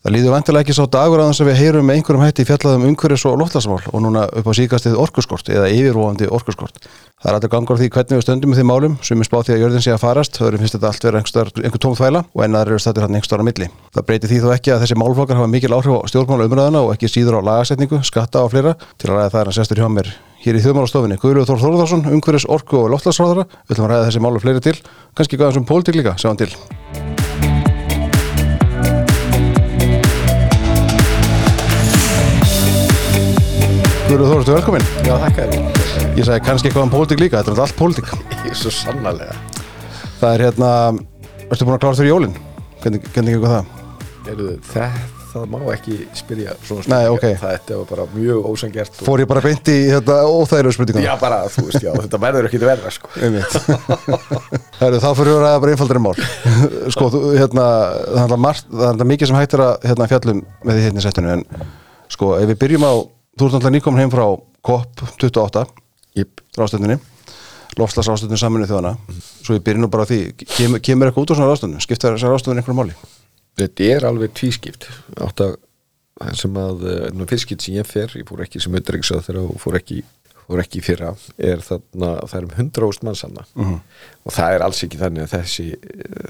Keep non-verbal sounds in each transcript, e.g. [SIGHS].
Það líður vantilega ekki svo dagur aðeins að við heyrum með einhverjum hætti fjallaðum umhverjus og loftlasmál og núna upp á síkastið orkuskort eða yfirvofandi orkuskort. Það er alltaf gangur því hvernig við stöndum með því málum sem er spáð því að jörðin sé að farast, þau finnst þetta allt vera einhver, einhver tóm þvæla og ennaður eru stættir hann einhver á milli. Það breytir því þó ekki að þessi málflokkar hafa mikil áhrif á stjórnmála umræðuna og ekki síður á lagasetningu, skatta og fleira til að ræða hér í þjóðmálastofinni. Guðrúður Þór Þórðarsson, umhverjus, orku og loftlasráðara. Við ætlum að ræða þessi málu fleiri til, kannski gæðan sem pólitík líka, sjá hann til. Guðrúður Þór, þú velkomin. Já, þakka þér. Ég sagði kannski eitthvað um pólitík líka, þetta er allt pólitík. Ég er svo sannarlega. Það er hérna, ertu búin að klára fyrir jólinn? Hvernig, eitthvað það? Heyrðu, það, það má ekki spyrja svona Nei, ok. Þetta var bara mjög ósangert. Og... Fór ég bara beint í þetta óþægilegu spurningum? Já, bara, þú veist, já, þetta verður ekki verða, sko. Þá fyrir við að bara einfaldari mál. sko, þú, hérna, það er það er mikið sem hættir að hérna, því hérna sko, ef við byrjum á, þú ert alltaf nýkomin heim frá COP28, Jip. ráðstöndinni, lofslagsráðstöndin saminu þjóðana, svo við byrjum nú bara því, kemur, kemur eitthvað út á svona ráðstöndin, skipta þessar ráðstöndin einhverju máli? Þetta er alveg tvískipt. Átt að, sem að, nú fyrskipt sem ég fer, ég fór ekki sem auðvitað þegar og fór ekki fór ekki fyrra, er þarna það er um 100 ást mannsanna Mhm. og það er alls ekki þannig að þessi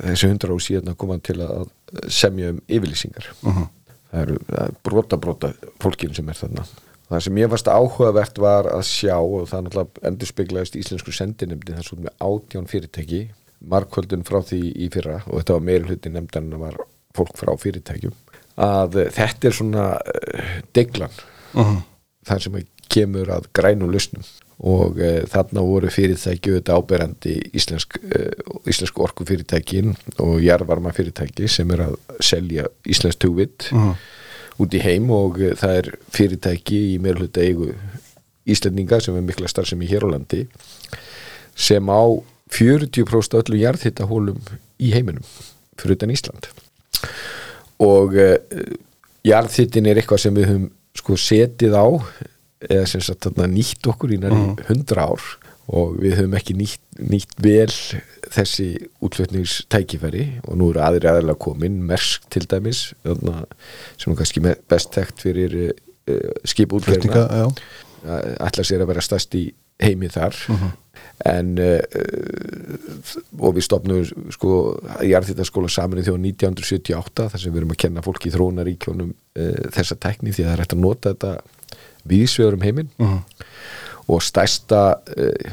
þessi 100 ást síðan að koma til að semja um yfirlýsingar Mhm. það eru það er brota brota fólkinu sem er þarna það sem ég varst áhugavert var að sjá og það náttúrulega endur speglaðist íslensku sendinemdi þar svo með átján fyrirtæki markvöldun frá því í fyrra og þetta var meiri hluti nefndan var fólk frá fyrirtækjum að eh, þetta er svona uh, deglan Mhm. þar sem kemur að grænum lausnum og uh, þarna voru fyrirtæki auðvitað áberandi íslensk, uh, íslensk orku fyrirtækin og jarðvarma fyrirtæki sem er að selja íslensk tugvitt Mhm. Út í heim og uh, það er fyrirtæki í meira hluta eigu Íslendinga sem er mikla starfsemi hér á landi sem á 40% öllu jarðhittahólum í heiminum fyrir utan Ísland. Og uh, jarðhittin er eitthvað sem við höfum sko setið á eða sem sagt þarna nýtt okkur í næri 100 ár og við höfum ekki nýtt, nýtt vel þessi útflutningstækifæri. Og nú eru aðri aðalega komin. Mersk til dæmis sem er kannski best þekkt fyrir uh, Flutninga, skipútgerna já. ætla sér að vera stærst í heimi þar. En uh, og við stopnum sko jarðhitaskóla saman í þjóðan 1978 þar sem við erum að kenna fólki í þróunaríkjónum uh, þessa tækni því að það er hægt að nota þetta viðsvegur um heiminn. Mhm. Og stærsta uh,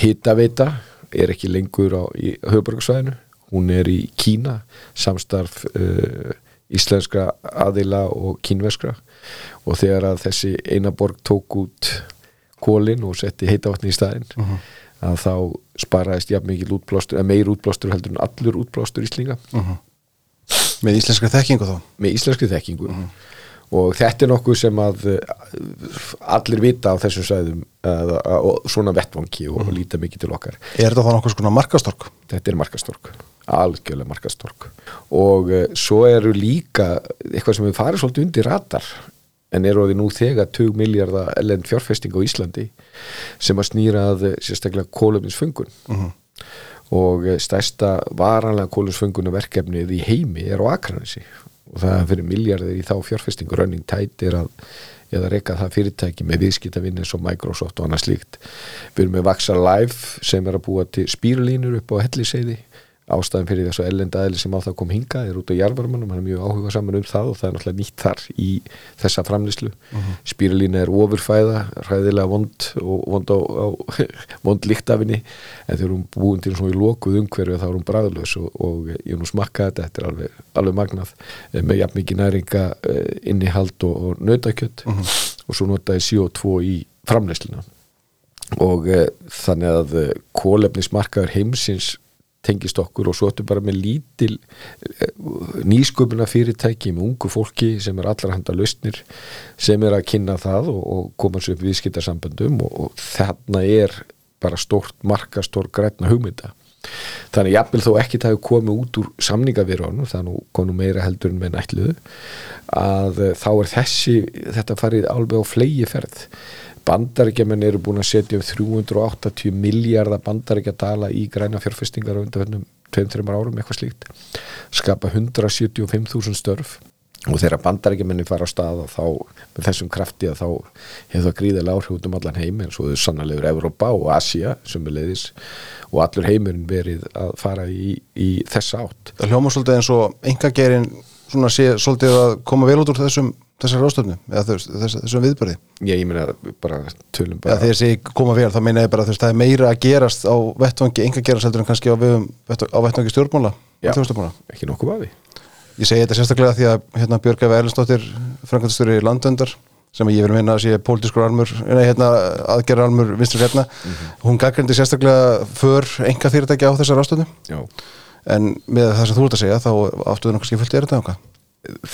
hitaveita er ekki lengur á, höfuborgarsvæðinu hún er í Kína samstarf uh, íslenskra aðila og kínverskra. Og þegar að þessi eina borg tók út kólin og setti heitavatni í staðinn að þá sparaðist jafn mikil útblástur eða meir útblástur heldur en allur útblástur íslinga Með íslenskri þekkingu þá? með íslenski þekkingu og þetta er nokkuð sem að uh, allir vita á þessum sæðum og svona vettvangi og líta mikið til okkar. Er þetta þá nokkuð svona markastork? þetta er markastork algjörlega markastork. Og uh, svo eru líka eitthvað sem við farið svolítið undir radar en eru því nú þegar 20 miljardar ellend fjárfesting á Íslandi sem að snýra að uh, sérstaklega kólöfninsföngun og uh, stærsta varanlega kólöfninsföngunum verkefnið í heimi er á Akranesi og það er fyrir miljardir í þá fjárfestingu running tide er að eða reyka það fyrirtæki með viðskiptavinn eins og Microsoft og annað slíkt. Við erum með Vaxa Live sem er að búa til spýrlínur upp á helliseiði ástæðan fyrir þessu ellenda aðli sem á það kom hinga er út á jarðvarmanum, hann er mjög áhuga saman um það og það er náttúrulega nýtt þar í þessa framlýslu uh spýrlína er ofurfæða hræðilega vond og vond, á, á, [LAUGHS] vond líktafinni en þegar hún búin til svona í lokuð umhverfi þá er hún bræðlaus og, og ég nú smakkað þetta, þetta er alveg, alveg magnað eh, með jafn mikið næringa eh, innihald og, og nautakjött og svo notaði CO2 í framlýsluna og uh, þannig að uh, kólefnismarkaður heimsins tengist okkur og svo ertu bara með lítil uh, nýsköpuna fyrirtæki með ungu fólki sem er allra handa lausnir sem er að kynna það og, og koma sér upp viðskiptarsamböndum og, og þarna er bara stórt markastór grætna hugmynda. Þannig jafnvel þó ekki það hefur komið út úr er nú konu meira heldur en með nætluðu að uh, þá er þessi, þetta farið alveg á flegi ferð bandaríkjaman eru búin að setja um 380 miljardar bandaríkja dala í græna fjárfestingar á undanfennum 2-3 árum eitthvað slíkt. Skapa 175.000 störf. Og þegar bandarækjumenni fara á stað og þá með þessum krafti að þá hefur það gríðilega áhrif út um allan heim en svo er sannalegur Evrópa og Asia sem er leiðis og allur heimurinn verið að fara í, í þessa átt. Það hljóma svolítið eins og engagerin svona sé svolítið að koma vel út úr þessum þessar ráðstöfnu eða þess, þess, þessum viðbörði ég, ég meina bara tölum Já, bara þegar ég segi koma vel, þá meina ég bara að það er meira að gerast á vettvangi engageran seldur en kannski á, vegum, á vettvangi stjórnmála Já. ekki nokkuð vafi. Ég segi þetta sérstaklega því að hérna Björg Efa Erlendsdóttir framkvæmstöri landöndar sem ég vil minna að sé pólitískur almur nei, hérna, aðgerra almur vinstri hérna hún gaggrindi sérstaklega för enga fyrirtæki á þessar ástöðu Já. en með það sem þú ert að segja þá áttu þau kannski fullt erindi ánga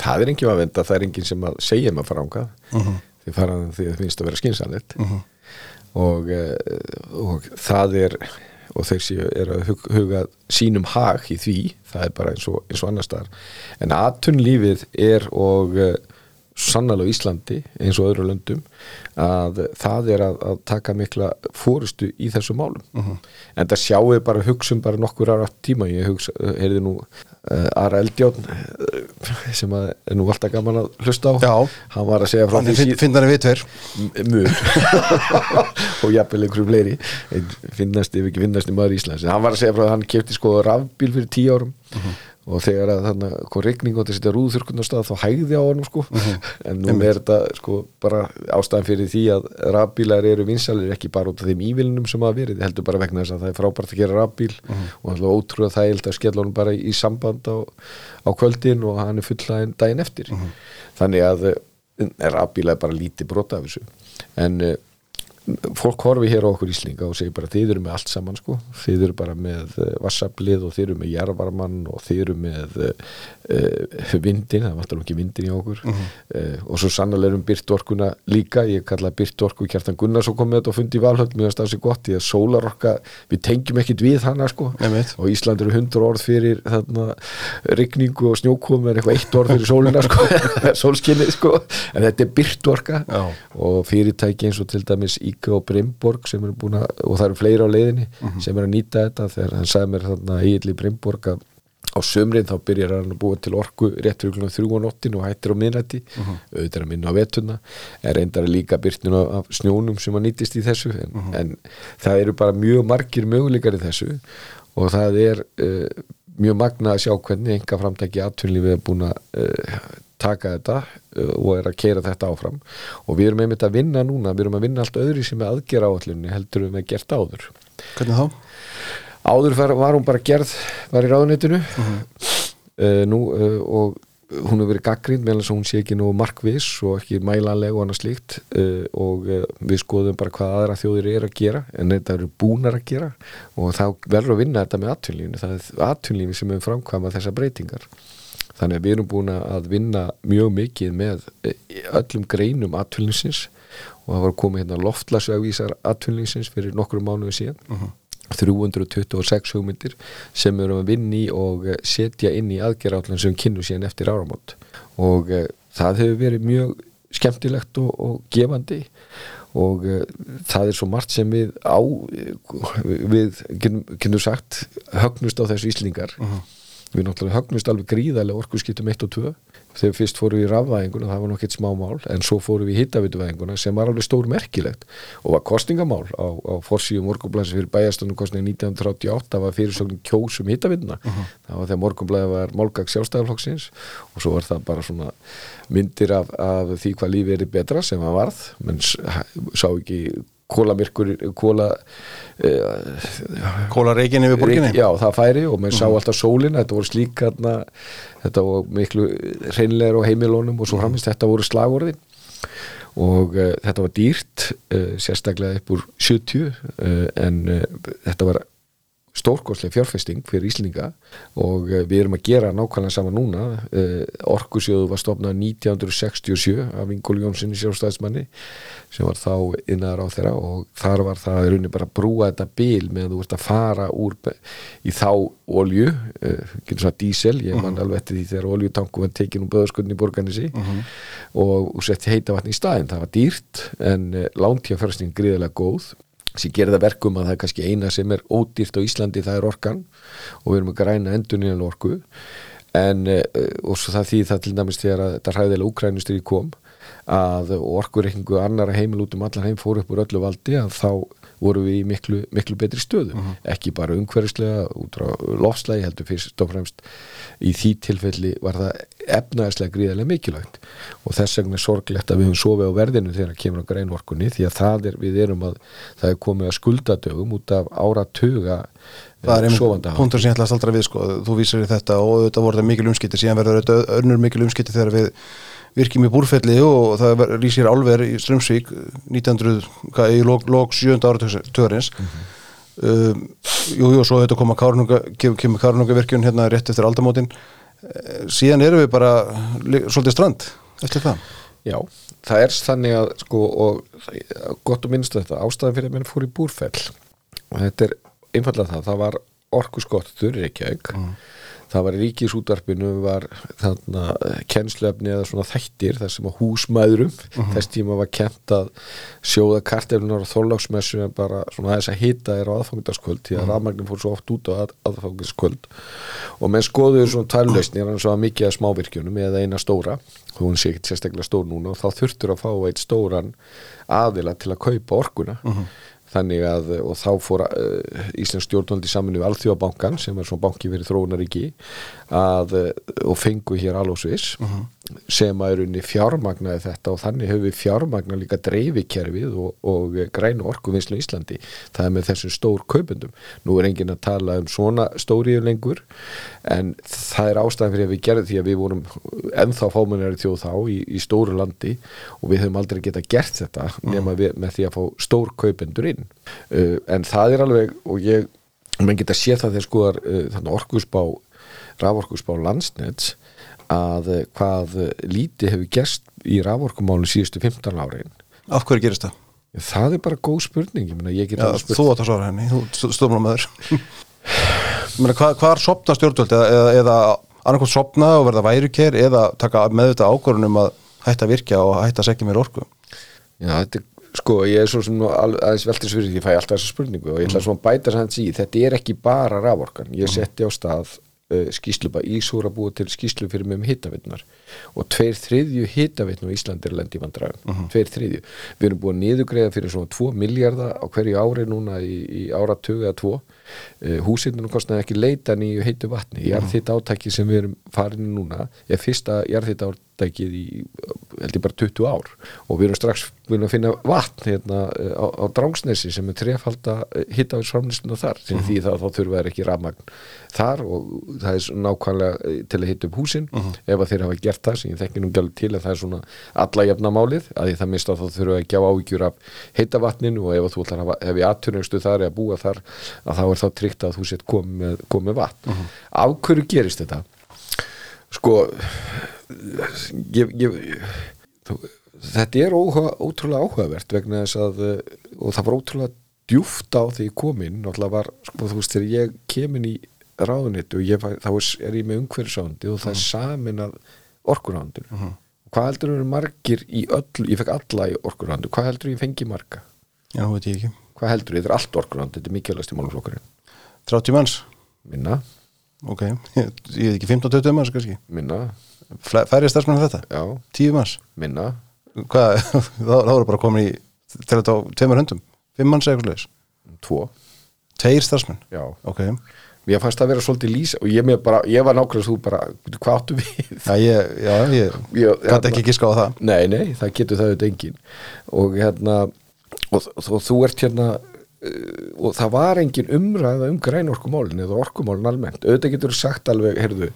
það er engin að venda, það er engin sem að segja maður fara ánga því fara því að það finnst að vera skynsanlegt og, eh, og það er og þeir séu er að hug, huga sínum hag í því, það er bara eins og, eins og annar staðar, en aðtunlífið er og uh, sannlega Íslandi eins og öðru löndum að það er að, að taka mikla fórustu í þessu málum. En það sjáu bara hugsum bara nokkur ára tíma, ég hugsa, heyrði nú uh, Ara Eldjón uh, sem er nú alltaf gaman að hlusta á. Já. hann var að segja frá því finn, finn þannig við tveir. Mjög [LAUGHS] og jafnvel einhverju fleiri. Finnast ef ekki finnast í maður Íslands. Hann var að segja frá að hann kefti sko rafbíl fyrir tíu árum og þegar að þannig kom regning og þetta setja rúðþurkun á stað þá hægði á honum sko. En nú er þetta sko bara ástæðan fyrir því að rafbílar eru vinsalir ekki bara út af þeim ívilnum sem hafa verið heldur bara vegna þess að það er frábært að gera rafbíl. Og alltaf ótrúið það er að skella honum bara í samband á, á kvöldin og hann er fullaðin daginn eftir. Þannig að eh, rafbíla er bara lítið brota af þessu. En uh, fólk horfi hér á okkur Íslinga og segir bara þið eru með allt saman sko. Þið eru bara með uh, vassablið og þið eru með jarvarmann og þið eru með uh, uh, vindin, það vantar ekki vindin í okkur. Uh, og svo sannlega um byrtorkuna líka, ég kalla byrtorku Kjartan Gunnarsson kom með þetta og fundi í valhöld mjög stafs í gott, því að sólarorka við tengjum ekkit við hana sko. Einmitt. og Ísland eru hundur orð fyrir þarna rigningu og snjókomi er eitthvað eitt orð fyrir sólina sko. [LAUGHS] Sólskinnið sko, en þetta er byrtorka og fyrirtæki eins og til dæmis Íka og Brimborg sem eru búin að, og það eru fleiri á leiðinni sem eru að nýta þetta. Þegar hann sagði mér þarna Egil í Brimborg að á sömrinn þá byrjar hann að búa til orku rétt fyrir á nóttin og hættir á miðnætti. Auðvitað er að minna á vetuna en reyndar líka byrtnum af snjónum sem að nýtist í þessu. En, en það eru bara mjög margir möguleikar í þessu. Og það er uh, mjög magna að sjá hvernig enga framtæki atvinnlífið er búin að uh, taka þetta uh, og er að keira þetta áfram. Og við erum einmitt að vinna núna við erum að vinna allt öðru sem er aðgera áallunni heldur við með gert áður. Hvernig þá? áður var, hún bara gerð var í ráðuneytinu. Uh, nú uh, og hún hefur verið gaggrind meðan þess að hún sé ekki nú markviss og ekki mælanleg og annað slíkt. Uh, og uh, við skoðum bara hvað aðra þjóðir er að gera en þetta eru búnar að gera. Og þá verður að vinna þetta með atvinnlífinu það er atvinnlífinu sem hefur framkvæmað þessar breytingar þannig að við erum búin að vinna mjög mikið með eh, öllum greinum atvinnlífsins og það var komið hérna loftlasvegvísar atvinnlífsins fyrir nokkru mánuðu síðan. 326 hugmyndir sem við erum að vinna í og eh, setja inn í aðgerðallan sem við kynnum síðan eftir áramót. Og uh, það hefur verið mjög skemmtilegt og, og gefandi. Og uh, það er svo margt sem við á við kynum sagt högnust á þessu íslingar við náttúrulega högnust alveg gríðarlega orkuskiptum 1 og 2 þegar fyrst fórum við í rafvæðinguna það var nokkið smá mál en svo fórum við í hittavituvæðinguna sem var alveg stór merkilegt og var kostingamál á, á forsíu morgunblæsi fyrir bæjastunum kostning 1938 það var fyrirsögnin kjósum hittavituna það var þegar morgunblæði var málgag sjálfstæðarflokksins og svo var það bara svona myndir af, af því hvað lífi er betra sem það varð menn sá ekki kólamirkur kóla uh, Kóla reikin yfir borginni? Já, það færi og maður sá alltaf sólina. Þetta voru slík hérna, þetta voru miklu hreinlegar á heimilónum og svo framist þetta voru slagorðin. Og uh, þetta var dýrt uh, sérstaklega upp úr 70 uh, en þetta var stórkostlega fjárfesting fyrir Íslinga og uh, við erum að gera nákvæmlega sama núna. Uh, Orkusjóðu var stofnað 1967 af Ingól Jónssoni sjálfstæðismanni sem var þá innar á þeirra og þar var það í rauninni bara að brúa þetta bil með að þú ert að fara úr í þá olju uh, getur svona dísel, ég man alveg eftir því þegar oljutanku var tekin úr böðaskunni í borganessi og, og setti heita vatni í staðinn, það var dýrt en uh, lántíðafjárfesting gríðilega góð sem gerir það verkum að það er kannski eina sem er ódýrt á Íslandi það er orkan. Og við erum að græna endurnýjanlega orku. En uh, og svo það því það til dæmis þegar þetta hræðilega úkrænustri kom að orkureikningu annara heimil út um allan heim fór upp úr öllu valdi að þá voru við í miklu, miklu betri stöðu. Ekki bara umhverfislega út á lofslægi heldur fyrst og fremst. Í því tilfelli var það efnaðislega gríðarlega mikilvægt. Og þess vegna er sorglegt að við höfum sofið á verðinu þegar kemur á greinorkunni því að það er, við erum að það er komið að skuldadögum út af áratuga Það er einmitt punktur sem ég ætla að staldra við sko. þú vísir þetta og þetta voru það mikil umskipti síðan verður önnur mikil umskipti þegar við virkjum í búrfelli og það lýsir álver í Strömsvík 1900, hvað, í lok, lok 7. áratugurins mm um, Jú, jú, svo þetta koma Kárnunga, kemur, kemur Kárnunga virkjun hérna rétt eftir aldamótin. Eh, síðan erum við bara svolítið strand eftir það. Já, það er þannig að sko, og gott að minnst þetta ástæðan fyrir að menn fór í búrfell og þetta er einfallega það, það var orkuskottur í Reykjavík það var í ríkisútvarpinu var þarna kennslefni eða svona þættir þar sem að húsmæðurum þess tíma var kent að sjóða karteflunar og þorláksmessu en bara svona þess að hita er á aðfangundaskvöld því að rafmagnin fór svo oft út á að, aðfangundaskvöld og menn skoðuðu svona tværlausnir hann svo mikið að smávirkjunum eða eina stóra hún sé ekki sérstaklega stór núna og þá þurftur að fá eitt stóran aðila til að kaupa orkuna þannig að, og þá fór uh, Íslands stjórnvaldi saman við Alþjóðabankan sem er svona banki fyrir þróunaríki uh, og fengu hér alósvis sem að er unni fjármagnaði þetta og þannig hefur við fjármagna líka dreifikerfið og, og grænu orkuvinnslu í Íslandi. Það er með þessum stór kaupendum. Nú er enginn að tala um svona stóriðu lengur en það er ástæðan fyrir að við gerðum því að við vorum ennþá fámennari þjóð þá í, í stóru landi og við höfum aldrei geta gert þetta nema við, með því að fá stór kaupendur inn. Uh, en það er alveg og ég, menn geta séð það þegar skoðar uh, þannig orkusbá raforkusbá landsnets að uh, hvað uh, lítið hefur gerst í raforkumálun síðustu 15 árin. Af hverju gerist það? það er bara góð spurning ég, ég spurt. þú átt að svara henni, þú stofnum með þér Meina, hvað, hvað er sopna stjórnvöld? Eða, eða, annarkoð sopna og verða væruker eða taka meðvitað ákvörðunum að hætta að virkja og hætta að segja mér orku? Já, þetta er, sko, ég er svo sem aðeins veltis fyrir því, ég fæ alltaf þessa spurningu og ég ætla svona að bæta sanns í, þetta er ekki bara raforkan, ég setti á stað skýsluba Ísúr að búa til skýslu fyrir mig um hittavittnar og tveir þriðju hittavittn á Íslandi er lendi í vandræðum, tveir þriðju. Við erum búin að niðugreiða fyrir svona 2 miljardar á hverju ári núna í, í áratug eða 2 uh, húsinu kostnaði ekki leita nýju heitu vatni. Jarðhitt átæki sem við erum farin í núna er fyrsta jarðhitt átækið í held ég bara 20 ár. Og við erum strax búin að finna vatn hérna eh, á, á Drángsnesi sem er trefalda hittavisframlistuna þar. Sem því það þá þurfa þær ekki rafmagn þar og það er nákvæmlega eh, til að hitta upp húsin. Ef að þeir hafa gert það sem ég þekki nú gæli til að það er svona alla jafna málið að því það mista þá þurfa að gjá áhyggjur af heitavatninu og ef að þú ætlar að hafa, ef ég aðturnustu þar eða búa þar að þá er þá tryggt að þú sett komið með, komið með vatn af hverju gerist þetta? Sko ég, ég, þetta er óhuga, ótrúlega áhugavert vegna þess að uh, og það var ótrúlega djúft á því ég kom inn. Náttúrulega var, sko, þú veist, þegar ég kemin í ráðunitt og ég, þá er- ég með umhverfisándi og það er samin að orkuráðundur hvað heldur eru margir í öll ég fekk alla í orkuráðundur, hvað heldur ég fengi marga? Já, veit ég ekki. Hvað heldur þetta er allt orkuráðund, þetta er mikilvægast í málumflokkurinn 30 manns, minna, ok Ég, [LAUGHS] ég veit ekki 15-20 manns kannski? Minna, Færri starfsmenn en þetta, já, 10 manns? Minna. Hvað, [LAUGHS] þá, eru bara komin í til þetta á tveimur höndum 5 manns eða eitthvað leis tvo, Tveir starfsmenn, já. Ok. Mér fannst það að vera svolítið lýsa og ég, bara, ég var nákvæmlega svo bara, hvað áttu við? Já, ég, já, ég Ég- gæti ekki giska á það. Nei, nei, það getur það auðvitað engin og hérna og, og, þú ert hérna og það var engin umræða um grænorkumálin eða orkumálin almennt. Auðvitað getur sagt alveg, heyrðu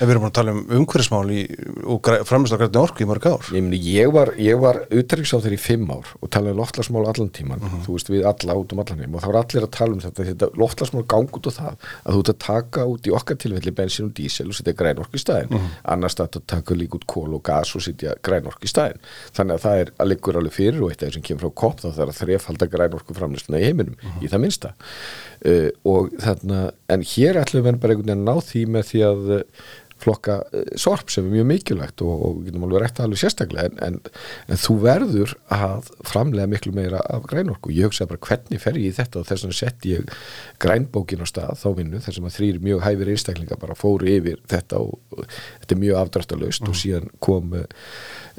En við erum búin að tala um umhverfismál í, og framist á grætni orku í mörg ár. Ég, ég var, var utryggsáttur í fimm ár og talaði um loftlagsmál allan tíman þú veist við alla út um allan heim og það var allir að tala um þetta, þetta loftlagsmál gang út á það að þú ert að taka út í okkar tilfelli bensin og dísel og setja grænorku í staðin annars þetta taka líka út kól og gas og setja grænorku í staðin þrefalda grænorku framlýsluna í heiminum það minnsta uh, og þarna en hér ætlum við bara einhvern veginn að ná því með því að uh, flokka uh, sorp sem er mjög mikilvægt og, og getum alveg rætt að alveg sérstaklega en, en, en þú verður að framlega miklu meira af grænorku ég hugsa bara hvernig fer ég í þetta og þess vegna sett ég grænbókin á stað þá vinnu þess að þrýr mjög hæfir einstaklinga bara fóru yfir þetta og, og þetta er mjög afdráttalöst mm. og síðan kom uh,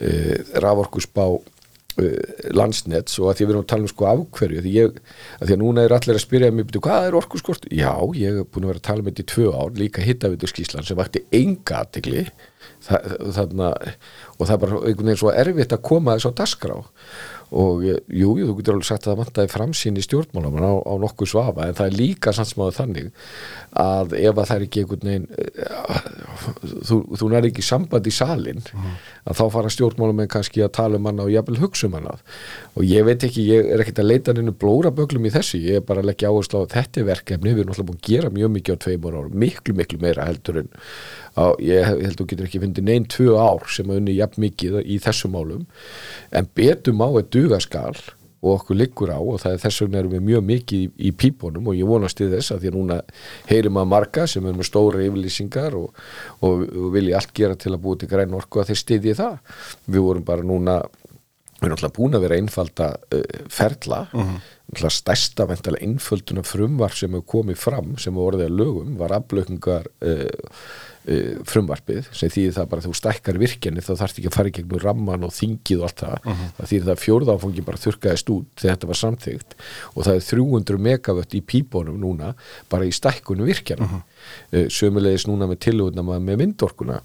uh, raforkusbá uh, landsnett og að því við erum að tala um sko afhverju því, ég, að því að núna er allir að spyrja mig hvað er orkuskort? Já, ég hef búin að vera að tala með þetta í tvö ár, líka hittavitur skíslan sem vakti enga aðtegli og það er bara einhvern veginn svo erfitt að koma þess á dasgrá og jú, jú, þú getur alveg sagt að það vantaði framsýn í stjórnmálum á, á nokkuð svafa en það er líka sannsmáðu þannig að ef að það er ekki einhvern veginn uh, þú, þú nær ekki samband í salin mm. að þá fara stjórnmálum en kannski að tala um hana og jafnvel hugsa um hana og ég veit ekki, ég er ekkert að leita hennu blóra böglum í þessu, ég er bara að leggja áherslu á þetta er verkefni, við erum alltaf búin að gera mjög mikið á tveimur ára, miklu miklu meira heldur en á, ég held að þú getur ekki fundið neinn tvö ár sem að unni jafn mikið í þessum málum. En betum á að duga skal og okkur liggur á og það er þess vegna erum við mjög mikið í, í pípunum og ég vonast í þess að því að núna heyrim að marga sem er með stóra yfirlýsingar og, og, og vilja allt gera til að búið til græn orku að þeir stiðji það. Við vorum bara núna við erum alltaf búin að vera einfalda uh, ferla. Uh -huh. alltaf stærsta veintilega einfölduna frumvar sem hefur komið fram sem voru orðið að lögum var aflökungar uh, frumvarpið sem þýðir það bara þú stækkar virkjani þá þarf ekki að fara í gegnum ramman og þingið og allt það, uh -huh. það þýðir það að fjórðáfangi bara þurkaðist út þegar þetta var samþygt og það er 300 megavött í píbónum núna bara í stækkunum virkjana uh -huh. sömulegis núna með tilhugna með vindorkuna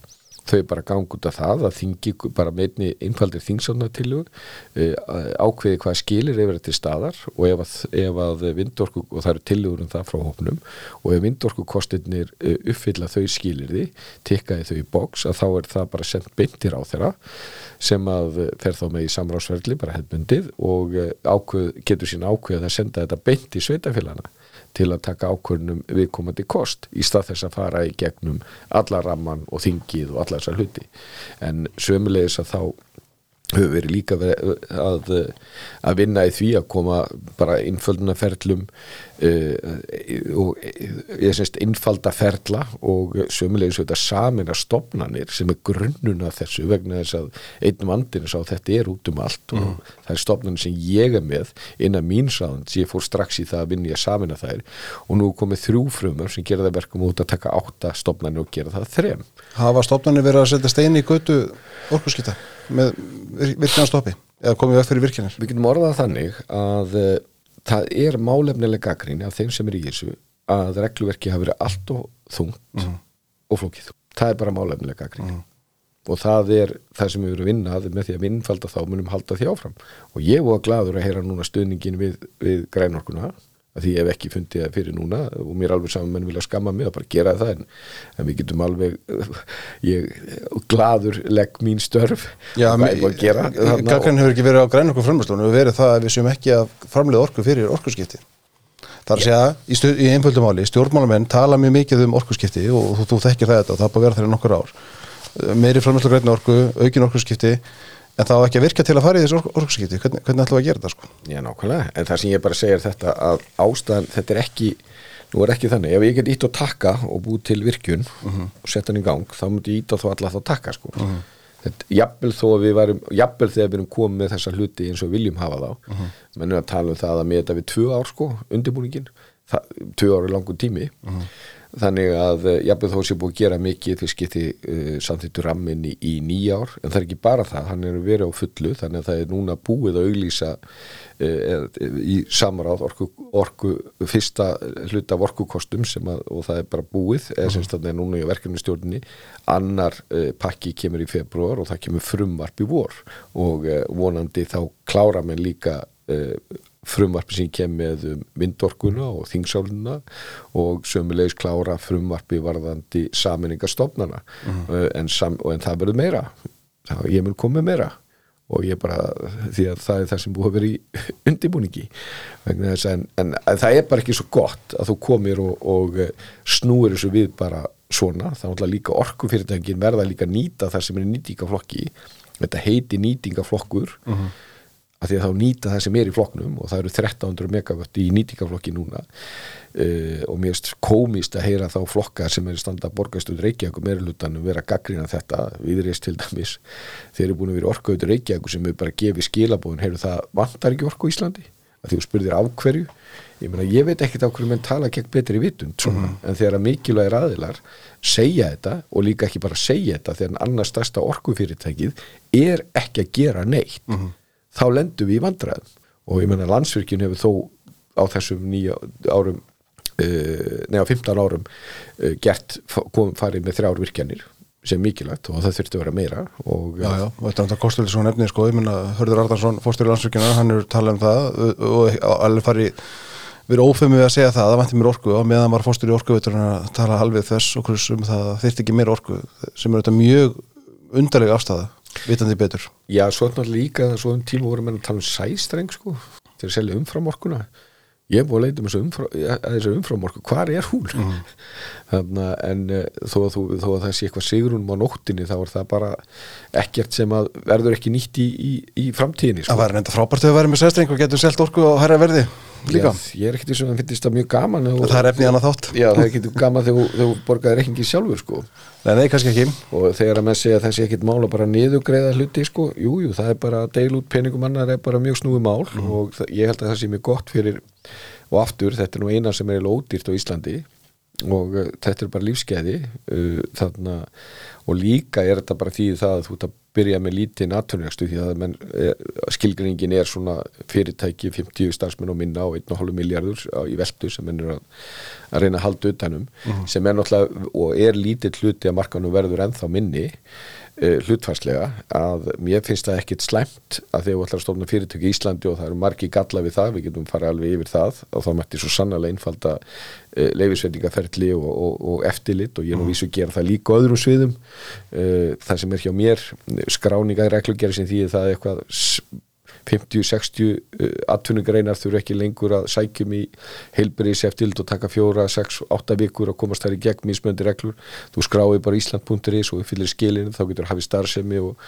þau bara gangi út af það að þingi bara meðni innfaldir þingsánatillu uh, ákveði hvað skilir yfir til staðar og ef að, ef að vindorku, og það eru tillugur um það frá hópnum og ef vindorku kostinir uh, uppfylla þau skilir því tikkaði þau í bóks að þá er það bara sendt beintir á þeirra sem að fer þá með í samráðsverðli bara hefðbundið og ákveð, getur sín ákveð að senda þetta beint í sveitafélagana til að taka ákvörnum viðkomandi kost í stað þess að fara í gegnum alla ramman og þingið og alla þessar hluti. En sömulegis að þá höfum verið líka að, að vinna í því að koma bara innföldunarferlum uh, og ég semst innfalda ferla og sömulegis auðvitað samin að stopnanir sem er grunnuna þessu vegna þess að einnum andinu sá þetta er út um allt mm. og það er stopnanir sem ég er með innan mín sáðan sem ég fór strax í það að vinna í að samina þær og nú komið þrjú frumar sem gera það verkum út að taka átta stopnanir og gera það þrem. Hafa stopnanir verið að setja stein í götu orkurskita? Með virkjanastoppi eða komið vekk fyrir virkjanir Við getum orðað þannig að uh, það er málefnilega gaggrín af þeim sem er í þessu að regluverki hafi verið allt og þungt mm -hmm. og flókið. Það er bara málefnilega gaggrín mm -hmm. og það er það sem við verum vinnað með því að vinnfalda þá munum halda því áfram og ég var gladur að heyra núna stöðningin við, við grænorkuna því ég hef ekki fundið það fyrir núna og mér alveg saman menn vilja skamma mig að bara gera það en, en við getum alveg [LAUGHS] ég gladur legg mín störf. Já, Gaggan hefur ekki verið á græn okkur framlýstunum við verið það að við séum ekki að framlega orku fyrir orkuskipti. Þar að segja í, í einföldum áli stjórnmálamenn tala mjög mikið um orkuskipti og þú, þú þekkir þetta og það búið að vera þeirra nokkur ár. Meiri framlýslu græn orku, aukin orkuskipti En það var ekki að virka til að fara í þessu orkurskipti, hvernig, hvernig ætlum við að gera þetta sko? Já, nákvæmlega, en það sem ég bara segir þetta að ástæðan, þetta er ekki, nú er ekki þannig, ef ég get ít á takka og búið til virkjun uh mhm. -huh. og setja hann í gang, þá myndi ég ít á þá alla þá takka sko. Uh -huh. Þetta, jafnvel þó að við varum, jafnvel þegar við erum komið með þessa hluti eins og viljum hafa þá, uh mhm. -huh. mennum að tala um það að með þetta við tvö ár sko, undirbúningin, það, tvö ár er langur tími, mhm þannig að eh, jafnveg þó sé búið að gera mikið því skipti uh, samþýttur rammin í, í nýjár, en það er ekki bara það hann er verið á fullu, þannig að það er núna búið að auglýsa uh, í samráð orku, orku fyrsta hluta af orkukostum að, og það er bara búið eða semst að það er núna í verkefnistjórnini annar uh, pakki kemur í februar og það kemur frumvarp í vor og vonandi þá klára með líka frumvarpi sem kem með um vindorkuna og þingsáluna og sömulegis klára frumvarpi varðandi saminningarstofnana mm. uh, en, sam, en það verður meira. Það, ég mun koma meira. Og ég bara, því að það er það sem búið að vera í [LAUGHS] undibúningi en, en, það er bara ekki svo gott að þú komir og, og uh, snúir þessu við bara svona. Þá er líka orkufyrirtækin verða líka nýta það sem er nýtingaflokki þetta heiti nýtingaflokkur mm -hmm af því að þá nýta það sem er í flokknum og það eru 1300 megavött í nýtingaflokki núna uh, og mér finnst komist að heyra þá flokkar sem er standa borgastöð Reykjavík og meðlutanum vera gaggrina þetta viðreist til dæmis þeir eru búin að vera orkuður Reykjavík sem er bara gefið skilabóðin, heyrðu það vantar ekki orku í Íslandi að því þú spurðir af hverju ég meina ég veit ekkert á hverju menn tala gegn betri vitund svona, Mhm. en þegar að mikilvægir aðilar segja þetta og líka ekki bara segja þetta þegar annars stærsta orkufyrirtækið er ekki að gera neitt Mhm. Þá lendum við í vandræðum. Og ég meina landsvirkjun hefur þó á þessum nýja árum uh, neða 15 árum uh, gert, farið með þrjár virkjanir sem mikilvægt og það þurfti að vera meira og Já, já, þetta kostur svo nefnið sko, ég minna Hörður Ardarsson, fórstur í landsvirkjana hann er talað um það og, alveg fari verið ófemið að segja það, það vantir mér orku og meðan var fórstur í orkuvitur að tala alveg þess og hversu um það að þyrfti ekki meira orku sem er þetta mjög undarlega afstæða, vitandi betur. Já, svo náttúrulega líka að svo um tíma vorum við að tala um sæstreng sko, til að selja umframorkuna. Ég er búin að leita um þessu umfram, að þessu umframorku, hvar er hún? Mhm. [LAUGHS] þannig að en eh, þó að, þú, þó að það sé eitthvað sigrunum á nóttinni þá er það bara ekkert sem að verður ekki nýtt í, í, í framtíðinni Það sko. var reynda frábært þegar við væri með sæstreng og getum selt orku á herra verði líka, Já, ég er ekkert í svona að finnst það mjög gaman og, það er efnið annað þátt. Já, það er ekkert gaman þegar þú- borgaði reikningi sjálfur sko. Nei, nei, kannski ekki. Og þegar að menn segja að það sé ekkit mál að bara niðugreiða hluti sko, jú, jú, það er bara að deila út peningum annar er bara mjög snúi mál og það, ég held að það sé mjög gott fyrir og aftur, þetta er nú eina sem er ódýrt á Íslandi og uh, þetta er bara lífskeiði uh, þarna, og líka er þetta bara því það að þú ert að byrja með lítinn atvinnulegstu því að menn, eh, skilgrinningin er svona fyrirtæki 50 starfsmenn og minna og 1,5 miljardur í veldu sem menn er að, að reyna að halda utanum sem er náttúrulega og er lítill hluti að markanum verður ennþá minni hlutfarslega að mér finnst það ekkit slæmt að þegar þú ætlar að stofna fyrirtöki í Íslandi og það eru margi galla við það, við getum farið alveg yfir það og þá mætti svo sannlega einfalda uh, leifisveitingaferli og, og, og eftirlit og ég er nú vísu að gera það líka öðrum sviðum. Uh, það sem er hjá mér skráninga reglugjari sem því það er eitthvað 50-60 uh, atvinnugreinar þurfa ekki lengur að sækjum í heilbriðis eftirlit og taka fjóra, sex, átta vikur að komast þær í gegn mismöndi reglur. Þú skráir bara ísland.is og fyllir skilinu þá getur hafið starfsemi og,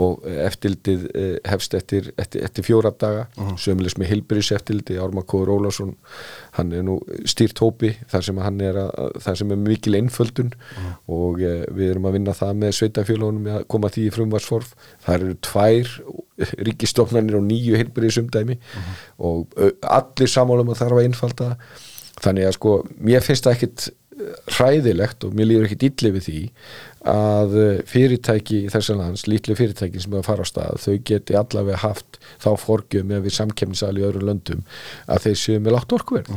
og eftirlitið eh, hefst eftir, eftir, eftir fjóra daga uh sömulegs með heilbriðis eftirliti Ármann Kóður Ólafsson hann er nú stýrt hópi þar sem hann er að, þar sem er mikil einföldun og eh, við erum að vinna það með sveitafélagunum að koma því í frumvarsforf það eru tvær [LAUGHS] ríkistofnanir og nýju heilbriðisumdæmi og ö, allir samálum að þarf að einfalda. Þannig að sko, mér finnst það ekkit hræðilegt og mér líður ekkit illi við því að eh, fyrirtæki í þessan lands, lítlu fyrirtæki sem er að fara á stað, þau geti allavega haft þá forgjöf með við samkemnisali í öðrum löndum að þeir séu með látt orkuverð.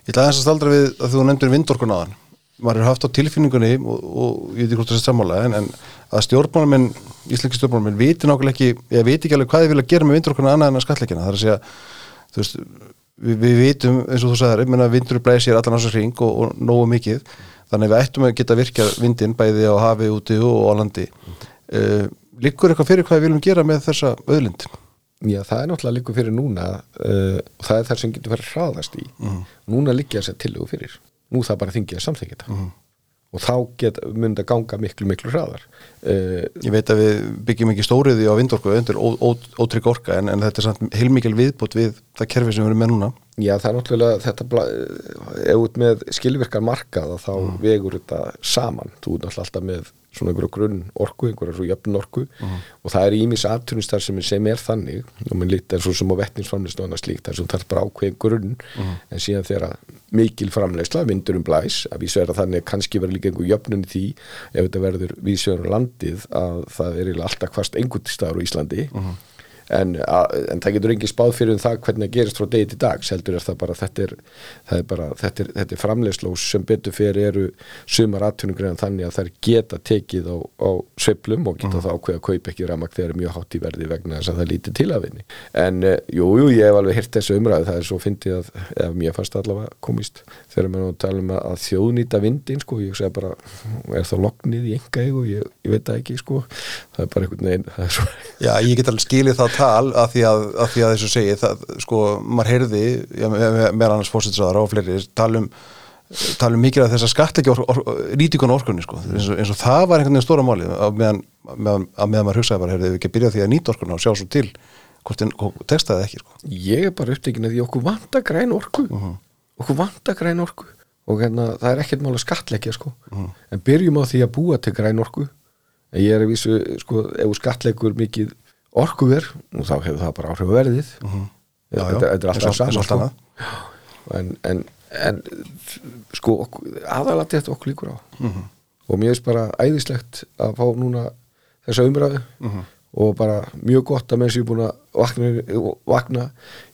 Ég ætla aðeins að staldra við að þú nefndir vindorkun aðan maður er haft á tilfinningunni og, og ég veit ekki hvort það er sammála en, en að stjórnmálamenn, íslenski stjórnmálamenn viti nákvæmlega ekki, ég veit ekki alveg hvað þið vilja gera með vindorkuna annað en að skallleikina það er að segja, þú veist við, við vitum, eins og þú meina vindur blæsir allan ásins hring og, og nógu mikið. Þannig við ættum að geta virkjað vindin bæði á hafi úti og á landi. Uh, liggur eitthvað fyrir hvað við viljum gera með þessa öðlind Já, það er náttúrulega líka fyrir núna uh, og það er það sem getur verið hraðast í. Núna liggja þess að tillögu fyrir. Nú það bara að samþykja þetta og þá get, mun það ganga miklu, miklu hraðar. Uh, Ég veit að við byggjum ekki stóriði á vindorku undir ótrygg orka en, en þetta er samt heilmikil viðbútt við það kerfi sem við erum með núna. Já, það er náttúrulega þetta bla- ef út með skilvirkar markað þá vegur þetta saman. Þú er náttúrulega alltaf með svona einhverju grunn orku, einhverju svo jöfn orku. Og það er ímis aðtunistar sem, sem er þannig. Og minn lítið er svo sem á vettninsframleyslu og annað slíkt, það er svona þarf bara ákveðin grunn. En síðan þegar mikil framleysla vindur um blæs, að vísu er að þannig kannski verður líka einhver jöfnun því ef þetta verður vísjöður landið að það er alltaf hvast einhvern staðar á Íslandi. En, að, en það getur engin spáð fyrir um það hvernig það gerist frá degi til dags heldur er það bara þetta er, það er, bara, þetta er, þetta er framleiðslós sem betur fyrir eru sumar atvinnugreinan þannig að þær geta tekið á, á sveiflum og geta þá ákveða að kaupa ekki ramak þegar er mjög hátt í verði vegna þess að það er lítið til að vinni en uh, jú, jú, ég hef alveg hirt þessu umræðu það er svo fyndið að, ef mér fannst allavega komist þegar maður tala um að þjóðnýta vindin sko, ég segi bara er það loknið í enga ég, ég veit það ekki sko, það er bara einhvern veginn það er Já, ég get alveg skilið það tal að því að, að, því að þessu segi, það, sko, maður heyrði, já, með, með, með annars fórsetsaðar og fleiri, talum talum mikið af þess að or, rítikon orkunni, sko, eins og, eins og það var einhvern veginn stóra máli, að meðan, meðan, meðan maður hugsaði bara, heyrði, við ekki að byrja á því að nýta orkunna og sjá svo til hvort þið textaði ekki sko. ég er bara upptekinn að því okkur vanta græn orku. Okkur vanta græn orku. Og hérna það er ekkert mál að skatleggja sko. En byrjum á því að búa til græn orku. En ég er að vísu sko ef þú skatleggur mikið orkuver og þá hefur það bara áhrif verðið. Já, já, þetta, þetta er alltaf eins og sama allt sko. en, en, en sko aðalandi þetta okkur líkur á. Mhm. og mér finnst bara æðislegt að fá núna þessa umræðu. Mhm. og bara mjög gott að menn sem ég er búin að vakna, vakna.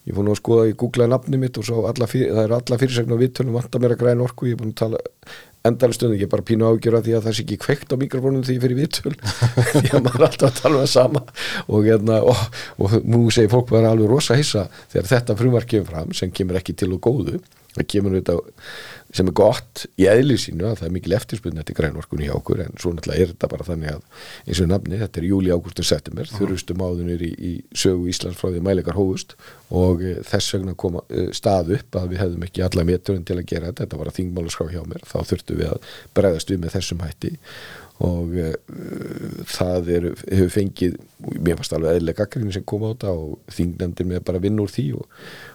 Ég er búin að skoða, ég googlaði nafni mitt og svo alla fyrir, það eru alla fyrirsegna viðtölum vantar mér að græna orku, ég er búin að tala endalega stundin, ég er bara pínu ágjör að því að það sé ekki kveikt á mikrofónum því ég fyrir viðtöl [LAUGHS] því að maður er alltaf að tala um það sama. Og, hérna, og, og nú segir fólk bara alveg rosa hissa þegar þetta frumvar kemur fram sem kemur ekki til og góðu það kemur þetta sem er gott í eðli sínu að það er mikil eftirspunni eftir grænorkunni hjá okkur en svo náttúrulega er þetta bara þannig að eins og nafni, þetta er júli, ágústur, september. Þurrustu máðunir í, í sögu Íslands frá því mæleikar hófust og e, þess vegna koma e, stað upp að við hefðum ekki alla meturinn til að gera þetta, þetta var að þingmálaskrá hjá mér. Þá þurftum við að bregðast við með þessum hætti og e, það er, hefur fengið mér fannst alveg eðlilega gaggrinni sem kom á þetta og þingnefndir með bara vinn úr því og,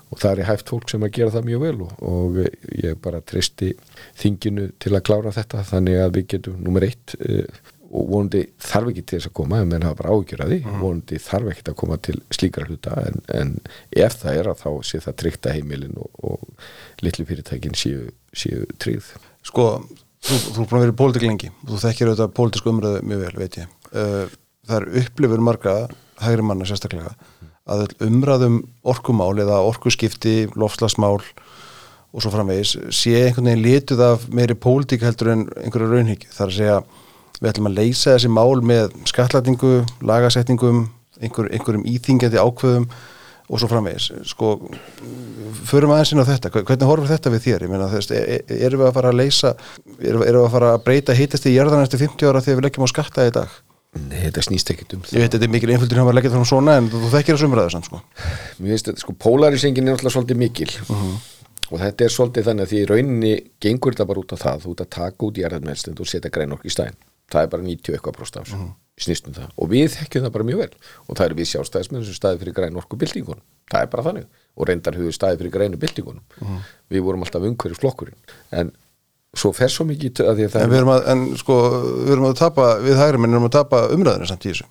og það er hægt fólk sem að gera það mjög vel og, og ég bara tristi þinginu til að klára þetta þannig að við getum nummer eitt uh, og vonandi þarf ekki til þess að koma en menn hafa bara ágjör að því vonandi þarf ekki að koma til slíkra hluta en, en ef það er að þá sé það tryggt að heimilin og, og litlu fyrirtækin séu, séu tryggð. Sko, þú, þú er búin að vera í pólitík lengi. Og þú þekkir auðvitað pólitísku umræðu mjög vel, veit ég. Uh, Það er upplifur marga hægri manna sérstaklega að öll umræðum orkumál eða orkuskipti, lofslagsmál og svo framvegis sé einhvern veginn lituð af meiri pólitík heldur en einhverju raunhyggju. Það er að segja við ætlum að leysa þessi mál með skatlætingu, lagasetningum einhver, einhverjum íþingjandi ákveðum og svo framvegis. Sko förum aðeins inn á þetta, hvernig horfur þetta við þér? Ég meina, þú veist, e- e- erum við að fara að leysa erum við að fara að breyta hitast í jörðan eftir 50 ára þegar við leggjum á skatta í dag? Nei, þetta snýst ekkit um Ég veit, þetta er mikil maður að leggja það frá svona en þú þekkir þessu umræðu samt, sko. Mér þetta, sko, polarisengin er náttúrulega svolítið mikil og þetta er svolítið þannig að því rauninni gengur þetta bara út af það, þú ert að taka út og stæðin það. Bara 90 eitthvað próst af þessu snýst það og við þekkjum það bara mjög vel. Og það er við sjálfstæðismenn sem staði fyrir grænorku byltingunum, það er bara þannig. Og reyndar höfðu staði fyrir grænu byltingunum. Við vorum alltaf umhverju flokkurinn en svo fer svo mikið að því að það En við erum að, en sko, við erum að tapa, við hægri minn erum að tapa umræðinu samt í þessu.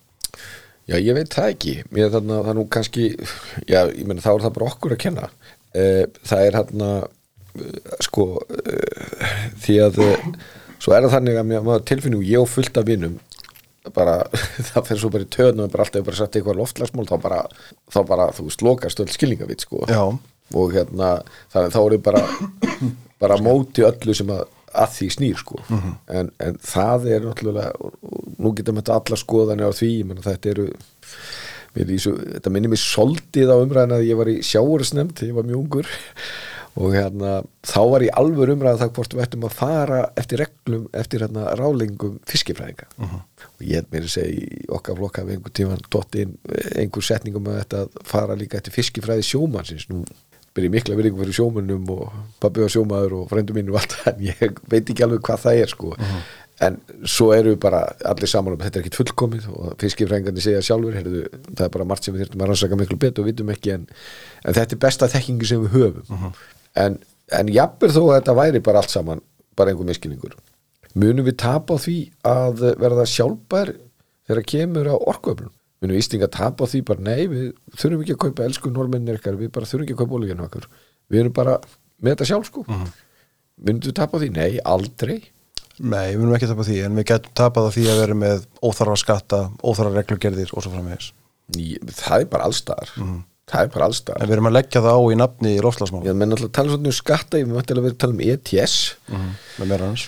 Já, ég veit það ekki. Mér þannig að það nú kannski, já, ég meina þá er það bara okkur að kenna. Eh, Það er hann að, sko, eh, því að, eh, svo er það þannig að mér maður tilfinningu, ég og fullt af vinum, bara, [LAUGHS] það fer svo bara í töðnum og bara alltaf bara sett eitthvað loftlagsmál, þá bara, þá bara, þú veist, lokast öll skilningavitt, sko. Já. Og hérna, þannig þá er ég bara, [COUGHS] bara móti öllu sem að, að því snýr, sko. en, en það er náttúrulega, nú getum þetta alla skoðanir á því, ég menna þetta eru, mér í svo, þetta minnir mér soldið á umræðin að ég var í sjáurisnefnd ég var mjög ungur og hérna, þá var ég alveg umræðin það hvort við ættum að fara eftir reglum, eftir hérna rálingum fiskifræðinga. Og ég held mér að segja í okkar flokka við einhver tíman dott inn einhver setningum að þetta fara líka eftir fiskifræði sjómannsins. Nú byrja mikla virðingu fyrir sjómannum og pabbi var sjómaður og frændu mínu og allt en ég veit ekki alveg hvað það er sko. En svo eru við bara allir saman um þetta er ekkit fullkomið og fiskifræðingarnir segja sjálfur heyrðu, það er bara margt sem við þurfum að rannsaka miklu betur og vitum ekki en, en þetta er besta þekkingi sem við höfum en, en jafnir þó að þetta væri bara allt saman bara einhver miskilningur munum við tapa því að verða sjálfbær þegar kemur á orkuöflun? Munum við Íslinga tapa því bara nei, við þurfum ekki að kaupa elsku normennir ykkar, við bara þurfum ekki að kaupa olíðinu okkar. Við erum bara með þetta sjálf sko. Munum við tapa því? Nei, aldrei. Nei, við munum ekki tapa því, en við getum tapað á því að vera með óþarfa skatta, óþarfa reglugerðir og svo framvegis. Það er bara allstaðar það er bara allstaðar En við erum að leggja það á í nafni í lofslagsmál. ég menn alltaf tala svona um skatta ég menn að vera að tala um ETS Með meira hans.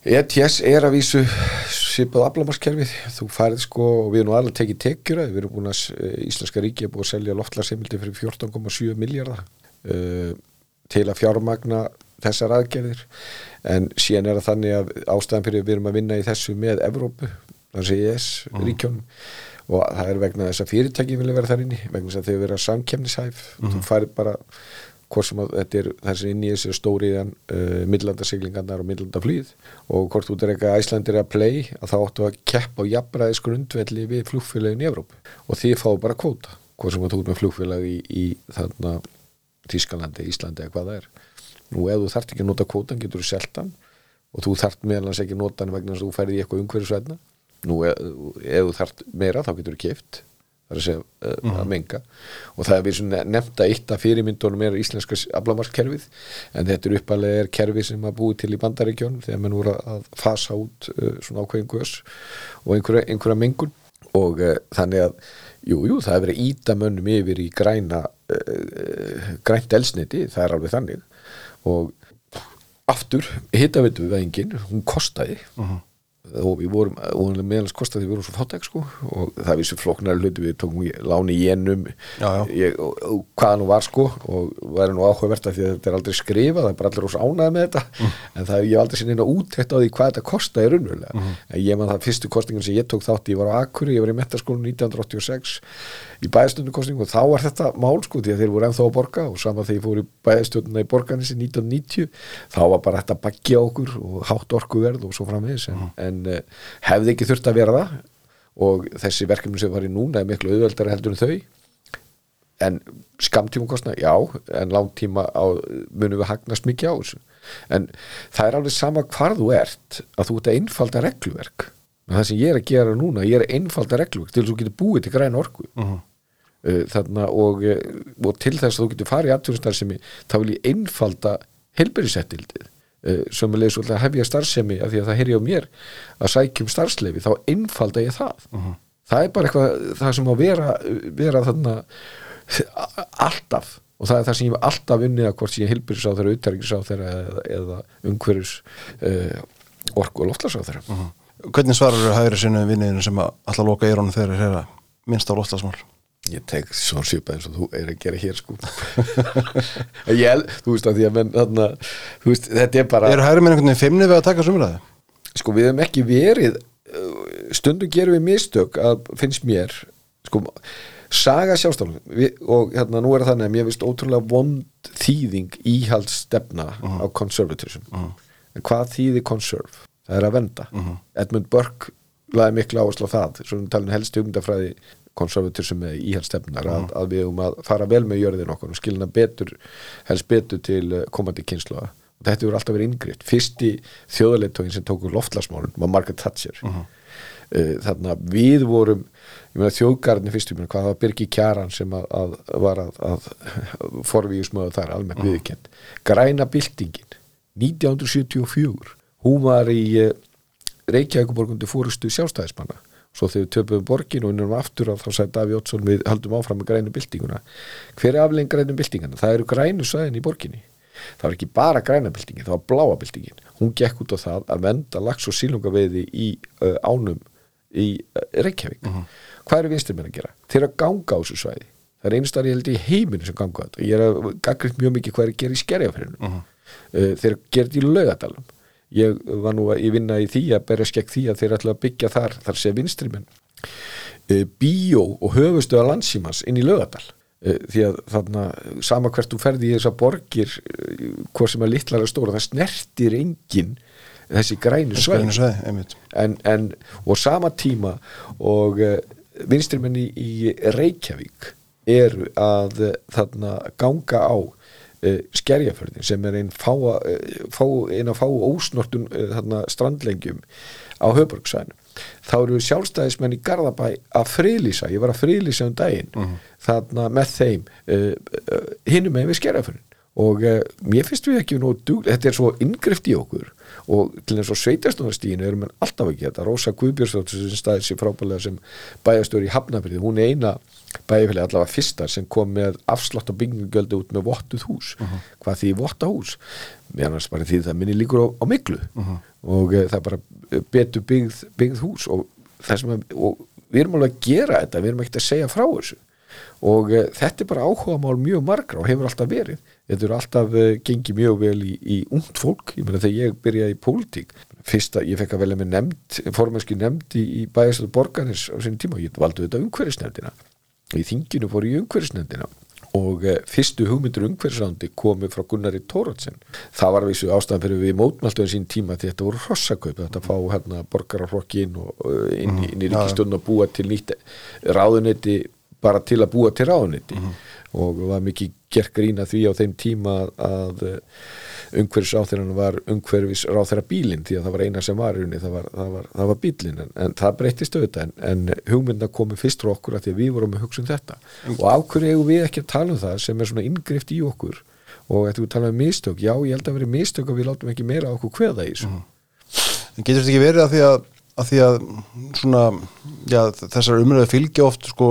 ETS er að vísu svipað aflamaskerfið, þú farið sko og við erum alveg tekið tekjur að við erum búin að eh, Íslenska ríki er búin að selja loftlarseimildi fyrir 14,7 miljardar uh, til að fjármagna þessar aðgerðir. En síðan er það þannig að ástæðan fyrir við erum að vinna í þessu með Evrópu, og það er vegna þess að fyrirtæki vilja vera þar inni, vegna þess að þau vera samkemnishæf, þú farið bara hvort sem að þetta er þessi inn í þessu stóriðan uh, millandasiglingarnar og millandaflýð og hvort þú er eitthvað æslandir að play að þá áttu að keppa á jafnræðis grundvelli við flugfélagin í Evrópu. Og því fáu bara kvóta hvað sem að þú ert með flugfélag í, í þarna Tískalandi, Íslandi eða hvað það er. Nú ef þú þarft ekki að nota kvótan getur þú seltan og þú þarft meðal hans ekki að nota hann vegna þess að þú færði í eitthvað umhverfisvæðna nú ef, ef þú þarft meira þá getur þú kift það er að segja uh, að menga. Og það er við að eitt af fyrirmyndunum er íslenska aflamarkskerfið. En þetta er uppalega er kerfi sem að búi til í bandaríkjónum þegar mann voru að fasa út uh, svona ákveðin gös og einhverja, einhverja mengun. Og uh, þannig að jú, jú, það er verið að íta mönnum yfir í græna grænt elsniti, það er alveg þannig. Og aftur hittavitu við enginn, hún kostaði og við vorum, vorum meðalans kostaði við vorum svo fátæk sko. Og það vissi floknar hluti við tókum láni í ennum ég, hvaða nú var sko. Og væri nú áhugavert að því að þetta er aldrei skrifað það er bara allir ós ánæði með þetta. En það ég hef aldrei sinni inn að úttækt á því hvað þetta kostaði raunverulega. En ég man það fyrstu kostingun sem ég tók þátt ég var á Akuri, ég var í metaskólinu 1986 í bæðstundukostingu og þá var þetta mál sko því að þeir voru ennþá að borga. Og sama þegar ég fór í bæðstunduna í borganissi 1990 þá var bara þetta baggi á okkur og hátt orkuverð og svo framvegis. En, en uh, hefði ekki þurft að vera það. Og þessi verkefni sem var í núna er miklu auðveldara heldur en þau. En skamtíma kostna, já en langtíma á, munum við hagnast mikið á þessu. En það er alveg sama hvar þú ert að þú ert að einfalda regluverk. En það sem ég er að gera núna, ég er að einfalda regluverk til þú getur búið til græn orku. Uh þarna og, eh, og til þess að þú getur farið í aðtjóðstarfsemi þá vil ég einfalda helberisettildið sem er leið svolítið að hefja starfsemi af því að það heyri á mér að sækjum starfsleifi þá einfalda ég það. Það er bara eitthvað það sem á vera, vera þarna alltaf og það er það sem ég hef alltaf unnið að hvort sem ég hilbyrjus á þeirra, uttæringis á þeirra eða, eða umhverjus uh, orku og loftlas á þeirra Hvernig svarar þú hægri sinni vinniðinu sem að alltaf loka eirónu þegar þeir eru minnst á loftasmál? Ég tek svona svipað eins og þú er að gera hér sko. Ég, þú veist að því að menn þarna, veist, þetta er bara Eru hægri minn einhvern veginn feimni við að taka sumræði? sko við hefum ekki verið uh, stundum gerum við mistök að finnst mér sko saga sjálfstaflun og hérna nú er það að mér finnst ótrúlega vond þýðing íhaldsstefna á conservatism. En hvað þýðir conserve? það er að venda Edmund Burke laði miklu áherslu á það svona talin helst hugmyndafræði konservatism með íhaldsstefnar að, að við höfum að fara vel með jörðin okkur og skilna betur helst betur til uh, komandi kynslu og þetta hefur alltaf verið yngriðt fyrsti þjóðleitógin sem tóku loftlasmálun var Margaret Thatcher. Uh þannig að við vorum ég meina þjóðgarðin fyrst, ég meina hvað það var Birgi Kjaran sem að, að var að, að [LAUGHS] forvíðismöðu þar almennt viðkend græna byltingin 1974 hún var í uh, Reykjavíkuborgundi fórustu sjálfstæðismanna svo þegar við töpuðum borgin og innum aftur að þá sagði Daví Ótsson við haldum áfram með grænu byltinguna. Hver er aflegin grænu byltingana? það eru grænu sæðin í borginni. Það var ekki bara græna byltingin, það var bláa byltingin. Hún gekk út á það að venda lags og sílungaveiði í uh, ánum í uh, Reykjavík. Hvað eru vinstir menn að gera? þeir að ganga á þessu svæði. Það er einstæðar ég held í heiminu sem ganga á þetta. Ég er að gaggrind mjög mikið hvað er að gera í skerjafærinu uh þeir gera þetta í laugadalum ég var nú að vinna í því að berja skegg því að þeir ætla að byggja þar þar sé vinstri menn uh, bíó og höfustuða landsímans inn í laugadal uh, því að þarna sama hvert þú ferði í þessar borgir uh, hvort sem er litlar að stóra það snertir engin þessi grænu einmitt. En, en, og sama tíma og uh, vinstrimenn í, Reykjavík eru að uh, þarna ganga á uh, skerjaförðin sem er einn fáa, uh, fá, ein að fá ósnortun uh, strandlengjum á höfbruksvæðinu þá eru sjálfstæðismenn í Garðabæ að friðlýsa, ég var að friðlýsa um daginn þarna með þeim uh, uh, hinum með við skerjaförðin og uh, mér finnst við ekki nú dug, þetta er svo inngrift í okkur og til eins og sveitastóðastíðinu erum við alltaf ekki þetta Rósa Guðbjörnsdóttir sem staðið sér frábælega sem bæjastöður í Hafnafyrði hún er eina bæjafélagi allavega fyrsta sem kom með afslátt á byggingugöldu út með vottuð hús. Hvað því votta hús meðan þess bara því það minni líkur á, á miklu og e, það er bara eh, betur byggð, byggð hús. Og, að, og við erum alveg að gera þetta. Við erum ekki að segja frá þessu. Og uh, þetta er bara áhugamál mjög margra og hefur alltaf verið þetta er alltaf uh, gengið mjög vel í, í ungt fólk, ég meina þegar ég byrjaði í pólitík, fyrsta, ég fekk að velja með nefnd, formenski nefnd í, í bæjarstöðu borgarnis á sinni tíma. Og ég valdi þetta umhverfisnefndina. Í þinginu fór ég umhverfisnefndina. Og uh, fyrstu hugmyndur umhverfisrándi komu frá Gunnari Tóratsen það var vísu ástæðan fyrir við mótmæltuðin sín tíma því þetta voru hrossakaup þetta fá hérna borgararflokki inn og inn, í- inn í ríkistjóðun að búa til nýtt ráðuneyti bara til að búa til ráðuniti og var mikið gert grína því á þeim tíma að umhverfis ráþeirinn var umhverfis ráþeira bílinn því að það var eina sem var í rauninni, það var, var, var bílinn en, en það breyttist auðvitað en, en hugmynda komið fyrst frá okkur að því að við vorum með hugsun þetta. Og af hverju eigum við ekki að tala um það sem er svona inngrift í okkur og þetta við tala um mistök, já ég held að vera mistök og við látum ekki meira okkur hveða í þessu. En getur þetta ekki verið að því að, að, því að svona, já, þessar umröðu fylgja oft sko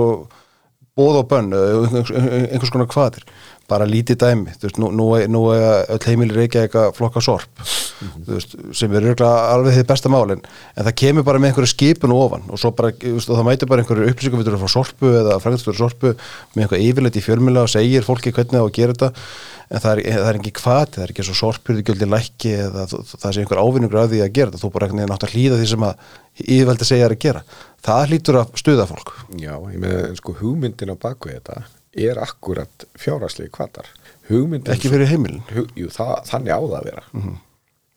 bóð og bönn, einhvers, konar kvaðir, bara lítið dæmi þú veist, nú, nú, nú er öll heimili reykja eitthvað flokka sorp þú veist, sem er alveg þið besta mál en, það kemur bara með einhverju skipun ofan og bara, veist, og það mætir bara einhverju upplýsingum frá sorpu eða frængstur sorpu með einhver yfirleitt í fjölmjöla og segir fólki hvernig það á að gera þetta. En það er, það er ekki hvati, það er ekki svo sorpurði göldi lækki eða það, sé einhver ávinningur af því að gera þetta, þú bara einhvern veginn átt að hlýða því sem að yfirveldi segja þér að gera. Það hlýtur að stuða fólk. Já, ég með sko hugmyndin á baku þetta er akkurat fjárhagslegi kvatar hugmyndin ekki fyrir heimilin. Hug, jú, það, þannig á það að vera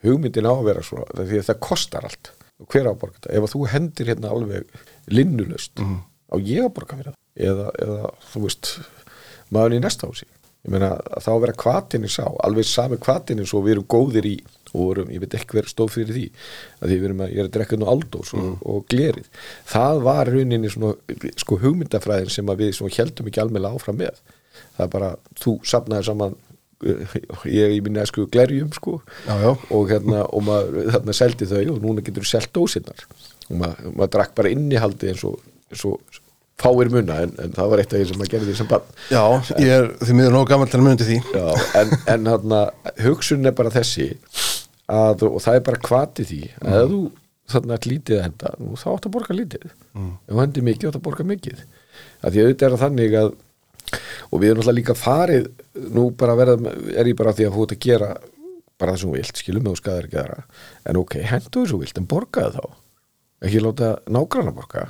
hugmyndin á að vera svo það því að það kostar allt. Og hver á að borga þetta? Ef að þú hendir hérna alveg linnulöst á ég fyrir það eða, eða þú veist maður í næsta húsi? Ég meina þá að vera kvatinni sá alveg sami kvatinni svo við erum góðir í og vorum, ég veit ekki hver stóð fyrir því að því við erum að, ég er að drekka nú aldós og, og glerið, það var rauninni svona, sko hugmyndafræðin sem að við svona heldum ekki almennilega áfram með. Það er bara, þú sapnaði saman ég í minni æsku glerjum sko. Já, já. og hérna og maður þarna seldi þau og núna getur þú selt dósinnar og maður, maður drakk bara innihaldi eins og, eins og fáir munna en, en það var eitt af því sem maður gerði því sem bann Já, ég er því miður nóg gammal til að muni því. Já, en, en hérna hugsun er bara þessi að, og það er bara kvati því að ef þú þarna lítið að henda þá átt að borga lítið. Ef þú hendir mikið átt að borga mikið. Að því auðvitað er þannig að og við erum alltaf líka farið nú bara verða, er ég bara því að þú ert að gera bara það sem þú vilt, skilum þú skaðir ekki aðra. En ok, hendu þessu vilt en borgaði þá. Ekki láta nágranna borga.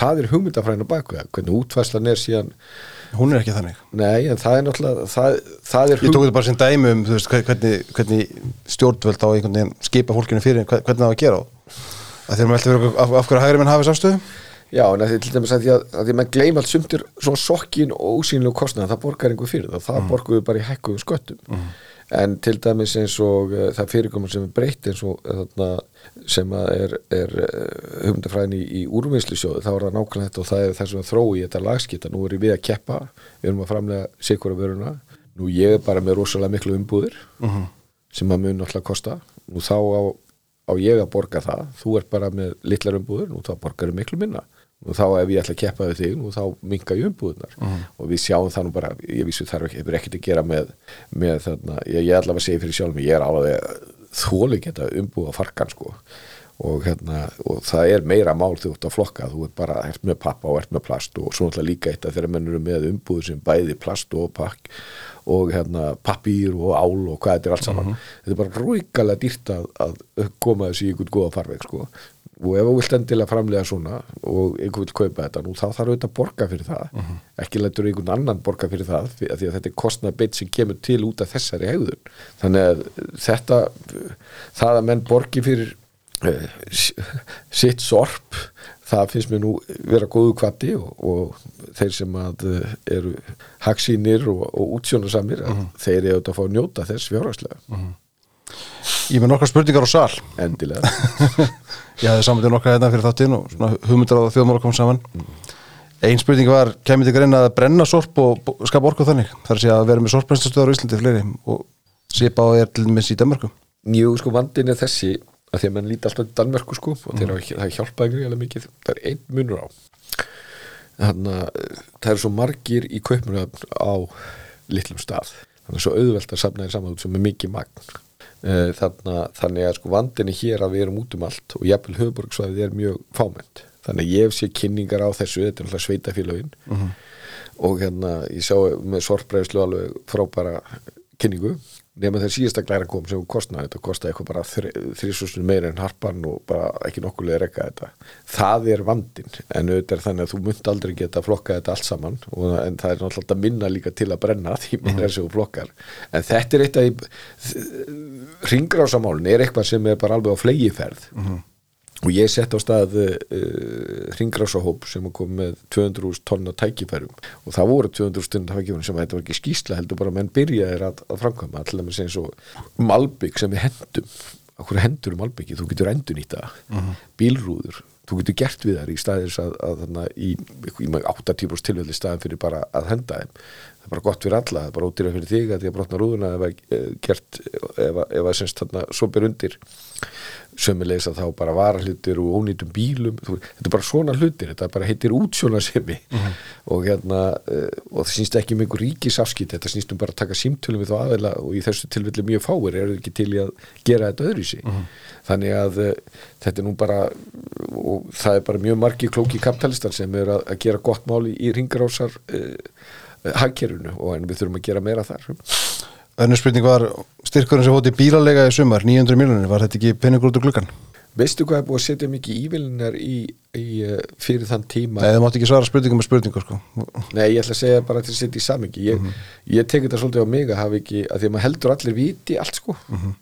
Það er hugmyndafræðin á baku það, hvernig útfæslan er síðan. Hún er ekki þannig. Nei, en það er náttúrulega það, það er Ég tók þetta bara sem dæmi um þú veist, hvernig, hvernig stjórnvöld á einhvern veginn skipa fólkinu fyrir hvern- hvernig það á að gera. Að þeir maður velti verið af, af hverju hægri menn hafa samstöðu Já, en að því til dæmis að því að, að því að maður gleyma allt sumtir svona sokkin og ósýnilegu kostnað það borgar einhver fyrir það, það borgum við bara í hækkuðum sköttum. En til dæmis eins og uh, það fyrirkomur sem er breytt eins og uh, þarna, sem að er, er uh, hugmyndafræðin í, í úrvinnslusjóðu þá er það nákvæmlega þetta og það er þess að þrói þetta lagskipta, nú erum við að keppa við erum að framlega sikura vöruna. Nú ég er bara með rosalega miklu umbúðir sem að mun náttúrulega kosta. Nú þá á, á ég að borga það. Þú ert bara með litlar umbúður nú þá borgar miklu minna og þá ef ég ætla að keppa við þig nú þá minka ég umbúðunar og við sjáum það nú bara ég vissu þarf ekki, hefur ekkert að gera með, með þarna, ég, ég ætla að segja fyrir sjálf ég er alveg þóli geta umbúða farkan sko. Og, hérna, og það er meira mál þú ert að flokka þú ert bara, ert með pappa og ert með plast og svo náttúrulega líka eitt að þeirra mennur eru með umbúður sem bæði plast og pakk og hérna pappír og ál og hvað þetta er allt saman. Þetta er bara rúikalega dýrt að, að koma þessu í einhvern góða farveg sko. Og ef þú vilt endilega framlega svona og einhver vil kaupa þetta, nú þá þarf auðvitað að borga fyrir það, ekki lætur einhvern annan borga fyrir það, því að, því að þetta er kostnað beitt sem kemur til út af þessari hegðun. Þannig að þetta það að menn borgi fyrir uh, sitt sorp það finnst mér nú vera góðu kvati og, og þeir sem að uh, eru hagsýnir og, og útsjónasamir, uh þeir eru auðvitað að fá að njóta þess fjárhagslega, Ég er með nokkar spurningar á sal. Endilega. [LAUGHS] Ég hafði samvætið nokkar hérna fyrir þáttinn og það þjóðmála kom saman. Ein spurning var, kemur þig greina að brenna sorp og skapa orku þannig? Þar að sé að vera með sorpbrennstastöðar á Íslandi fleiri og svipa á er til dæmis í Danmarku Jú, sko, vandin er þessi að því að menn líti alltaf í Danmörku sko og þeir hafa það hjálpaði gríðarlega mikið. Það er einn munur á. Þannig að eh, það eru svo margir í kaupmuröfn á litlum stað. Þannig að svo auðvelt að safna þér saman út sem er mikið magn. Eh, þannig að, þannig að sko vandin er hér að við erum út um allt og jafnvel höfuborgsvæðið er mjög fámennt. Þannig að ég sé kynningar á þessu þetta er alltaf sveitafélagin og hérna ég sá með sorpbreyslu alveg frábæra kynningu nema þegar síðasta glæra kom sem kostnaði þetta kostaði eitthvað bara þrísusinu meira en harpan og bara ekki nokkulega rekka þetta. Það er vandin en auðvitað er þannig að þú munt aldrei geta flokka þetta allt saman og, en það er náttúrulega að minna líka til að brenna því minna er sem þú flokkar. En þetta er eitt af ringrásamálin er eitthvað sem er bara alveg á flegiferð og ég sett á stað uh, ringrásahóp sem kom með 200 tonna tækifærum. Og það voru 200 tonna tækifærum sem þetta var ekki skýsla heldur bara menn byrjaðir að, að framkvæma. Allir með segja svo malbygg sem við hendum. Okkur hendur um albyggi, þú getur endur nýta uh bílrúður. Þú getur gert við þar í staðis að, að, að í, í 80% tilvelli staðin fyrir bara að henda þeim. það er bara gott fyrir alla, það er bara ódýra fyrir þig að því að brotna rúðuna ef að gert ef að semst þarna svo ber undir sömulegis að þá bara varahlutir og ónýtum bílum þú, þetta er bara svona hlutir, þetta bara heitir útsjónarsemi uh -huh. og hérna uh, og það sínst ekki um einhver ríkisafskipt þetta sínst um bara að taka símtölum við þá aðeila og í þessu tilfelli mjög fáir eru ekki til í að gera þetta öðru í sig uh -huh. þannig að uh, þetta er nú bara og það er bara mjög margi klóki kapitalistar sem er að, að gera gott máli í ringarásar hagkerfunu og en við þurfum að gera meira þar Önnur spurning var styrkurinn sem hóti bílalega í sumar, 900 miljonir, var þetta ekki peningur út úr glukkan? Veistu hvað er búið að setja mikið ívillinar í, í, eh, fyrir þann tíma? Nei, það mátti ekki svara spurningum með spurningu sko. Nei, ég ætla að segja bara til að setja í samingi ég, mm -hmm. ég tek þetta svolítið á mig að hafa ekki að því að maður heldur allir viti allt sko mm -hmm.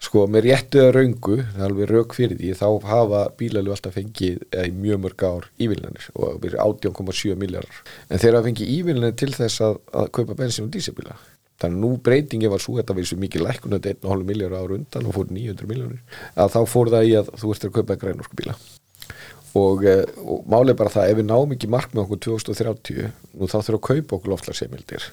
Sko, með réttuða raungu það er alveg rauk fyrir því, þá hafa bílalegu alltaf fengið í mjög mörg ár ívillinanir og verið 18,7 miljardar en þeirra fengið ívillinanir til þess að, að kaupa bensin og dísabíla þannig að nú breytingi var svo þetta við svo mikið þetta 1,5 miljóra ára undan og fór 900 miljónir að þá fór það í að þú ert að kaupa grænorku bíla og, eh, og málið bara það ef við náum ekki mark með okkur 2030 nú þá þurfum að kaupa okkur loftlarseimildir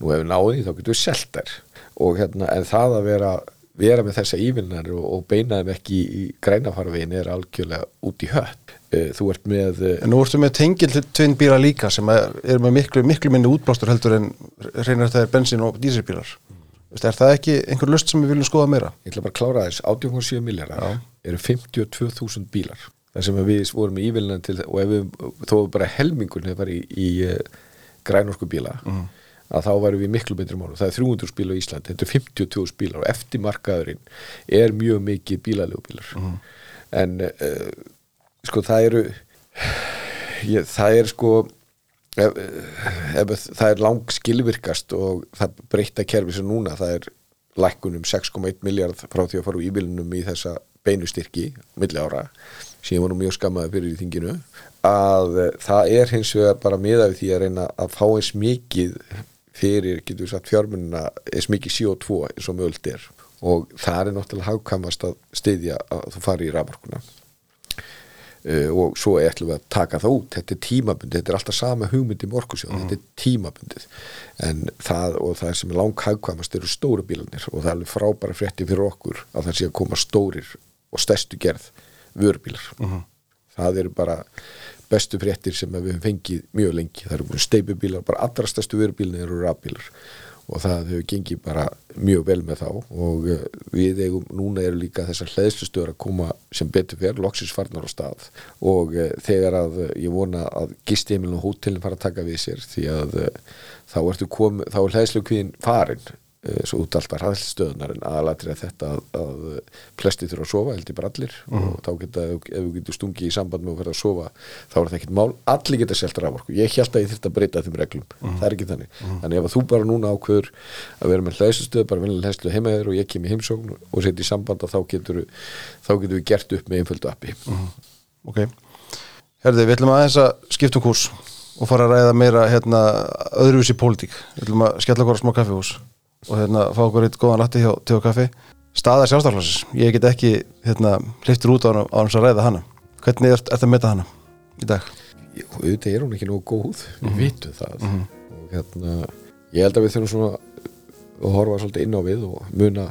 nú ef við náum því þá getum við selgt þær. Og hérna en það að vera vera með þessa ívilnar og, og beinaðum ekki í, grænafarvegin er algjörlega út í hött. Eh, þú ert með eh, en nú ertu með tengil tvinn bíla líka sem er, með miklu, miklu minni útblástur heldur en reynar það er bensin og dísilbílar. Mm. er það ekki einhver lust sem við viljum skoða meira? Ég ætla bara að klára þess 18,7 miljardar eru 52.000 bílar. Það sem við vorum í ívilnar til og ef við, þó bara helmingun hefur farið í, í uh, grænorku bíla mm að þá væru við miklu betri mánu. Það er 300 bílar í Ísland, þetta er 52 bílar og eftir markaðurinn er mjög mikið bílalegu bílar. Uh -huh. En uh, sko það eru, [SIGHS] ég, það er sko, ef, ef, það er lang skilvirkast og það breyta kerfi sem núna, það er lækkunum 6,1 miljard frá því að fara úr íbylunum í þessa beinustyrki, milli ára, sem nú mjög skammaði fyrir í þinginu, að það er hins vegar bara miða við því að reyna að fá eins mikið fyrir, getur við sagt, fjármunna eins mikið CO2 eins og mögult er. Og það er náttúrulega hagkamast að styðja að þú fari í rafmarkuna uh, og svo ætlum við að taka það út, þetta er tímabundið þetta er alltaf sama hugmyndi í morkusjóð mm. þetta er tímabundið. En það og það sem er lang hagkamast eru stóru bílanir og það er alveg frábæra frétti fyrir okkur að það sé að koma stórir og stærstu gerð vörbílar mm. Það eru bara bestu fréttir sem við hefum fengið mjög lengi. Það eru búin steipubílar, bara allra stærstu vörubílar eru rafbílar. Og það hefur gengið bara mjög vel með þá. Og eh, við eigum, núna eru líka þessar hlæðslustöður að koma sem betur fyrir, loksins farnar á stað. Og e, þegar að ég vona að gistimilin og hótelin fara að taka við sér því að þá ertu komið, þá er hlæðslukvíðin farin. Eh, svo út alltaf hraðstöðunar en aðalatrið að þetta að, að flesti þurfa að sofa, held ég bara allir. Mm -hmm. og þá geta, ef við getum stungið í samband með að verða að sofa, þá er það ekkit mál. Allir geta selta raforku, ég held að ég þurft að breyta þeim reglum, mm -hmm. það er ekki þannig. Mm -hmm. þannig ef þú bara núna ákveður að vera með hlæðstöð, bara velja hlæðstöð heimaður og ég kem í heimsókn og setja í samband og þá getur, þá getur við gert upp með einföldu appi. Ok, herði, við ætlum aðeins að skiptum kurs og fara að ræða meira hérna, öðruvísi pólitík, við ætlum að skella okkur á smá kaffihús og hérna fá okkur eitt góðan rætti hjá Tjóð Kaffi staðar sjálfstaflansins, ég get ekki hérna hliftur út á hann á hans að ræða hana hvernig er þetta að metta hana í dag? Jú, auðvitað er hún ekki nógu góð við mm -hmm. vitum það mm -hmm. og hérna, ég held að við þurfum svona að horfa svolítið inn á við og muna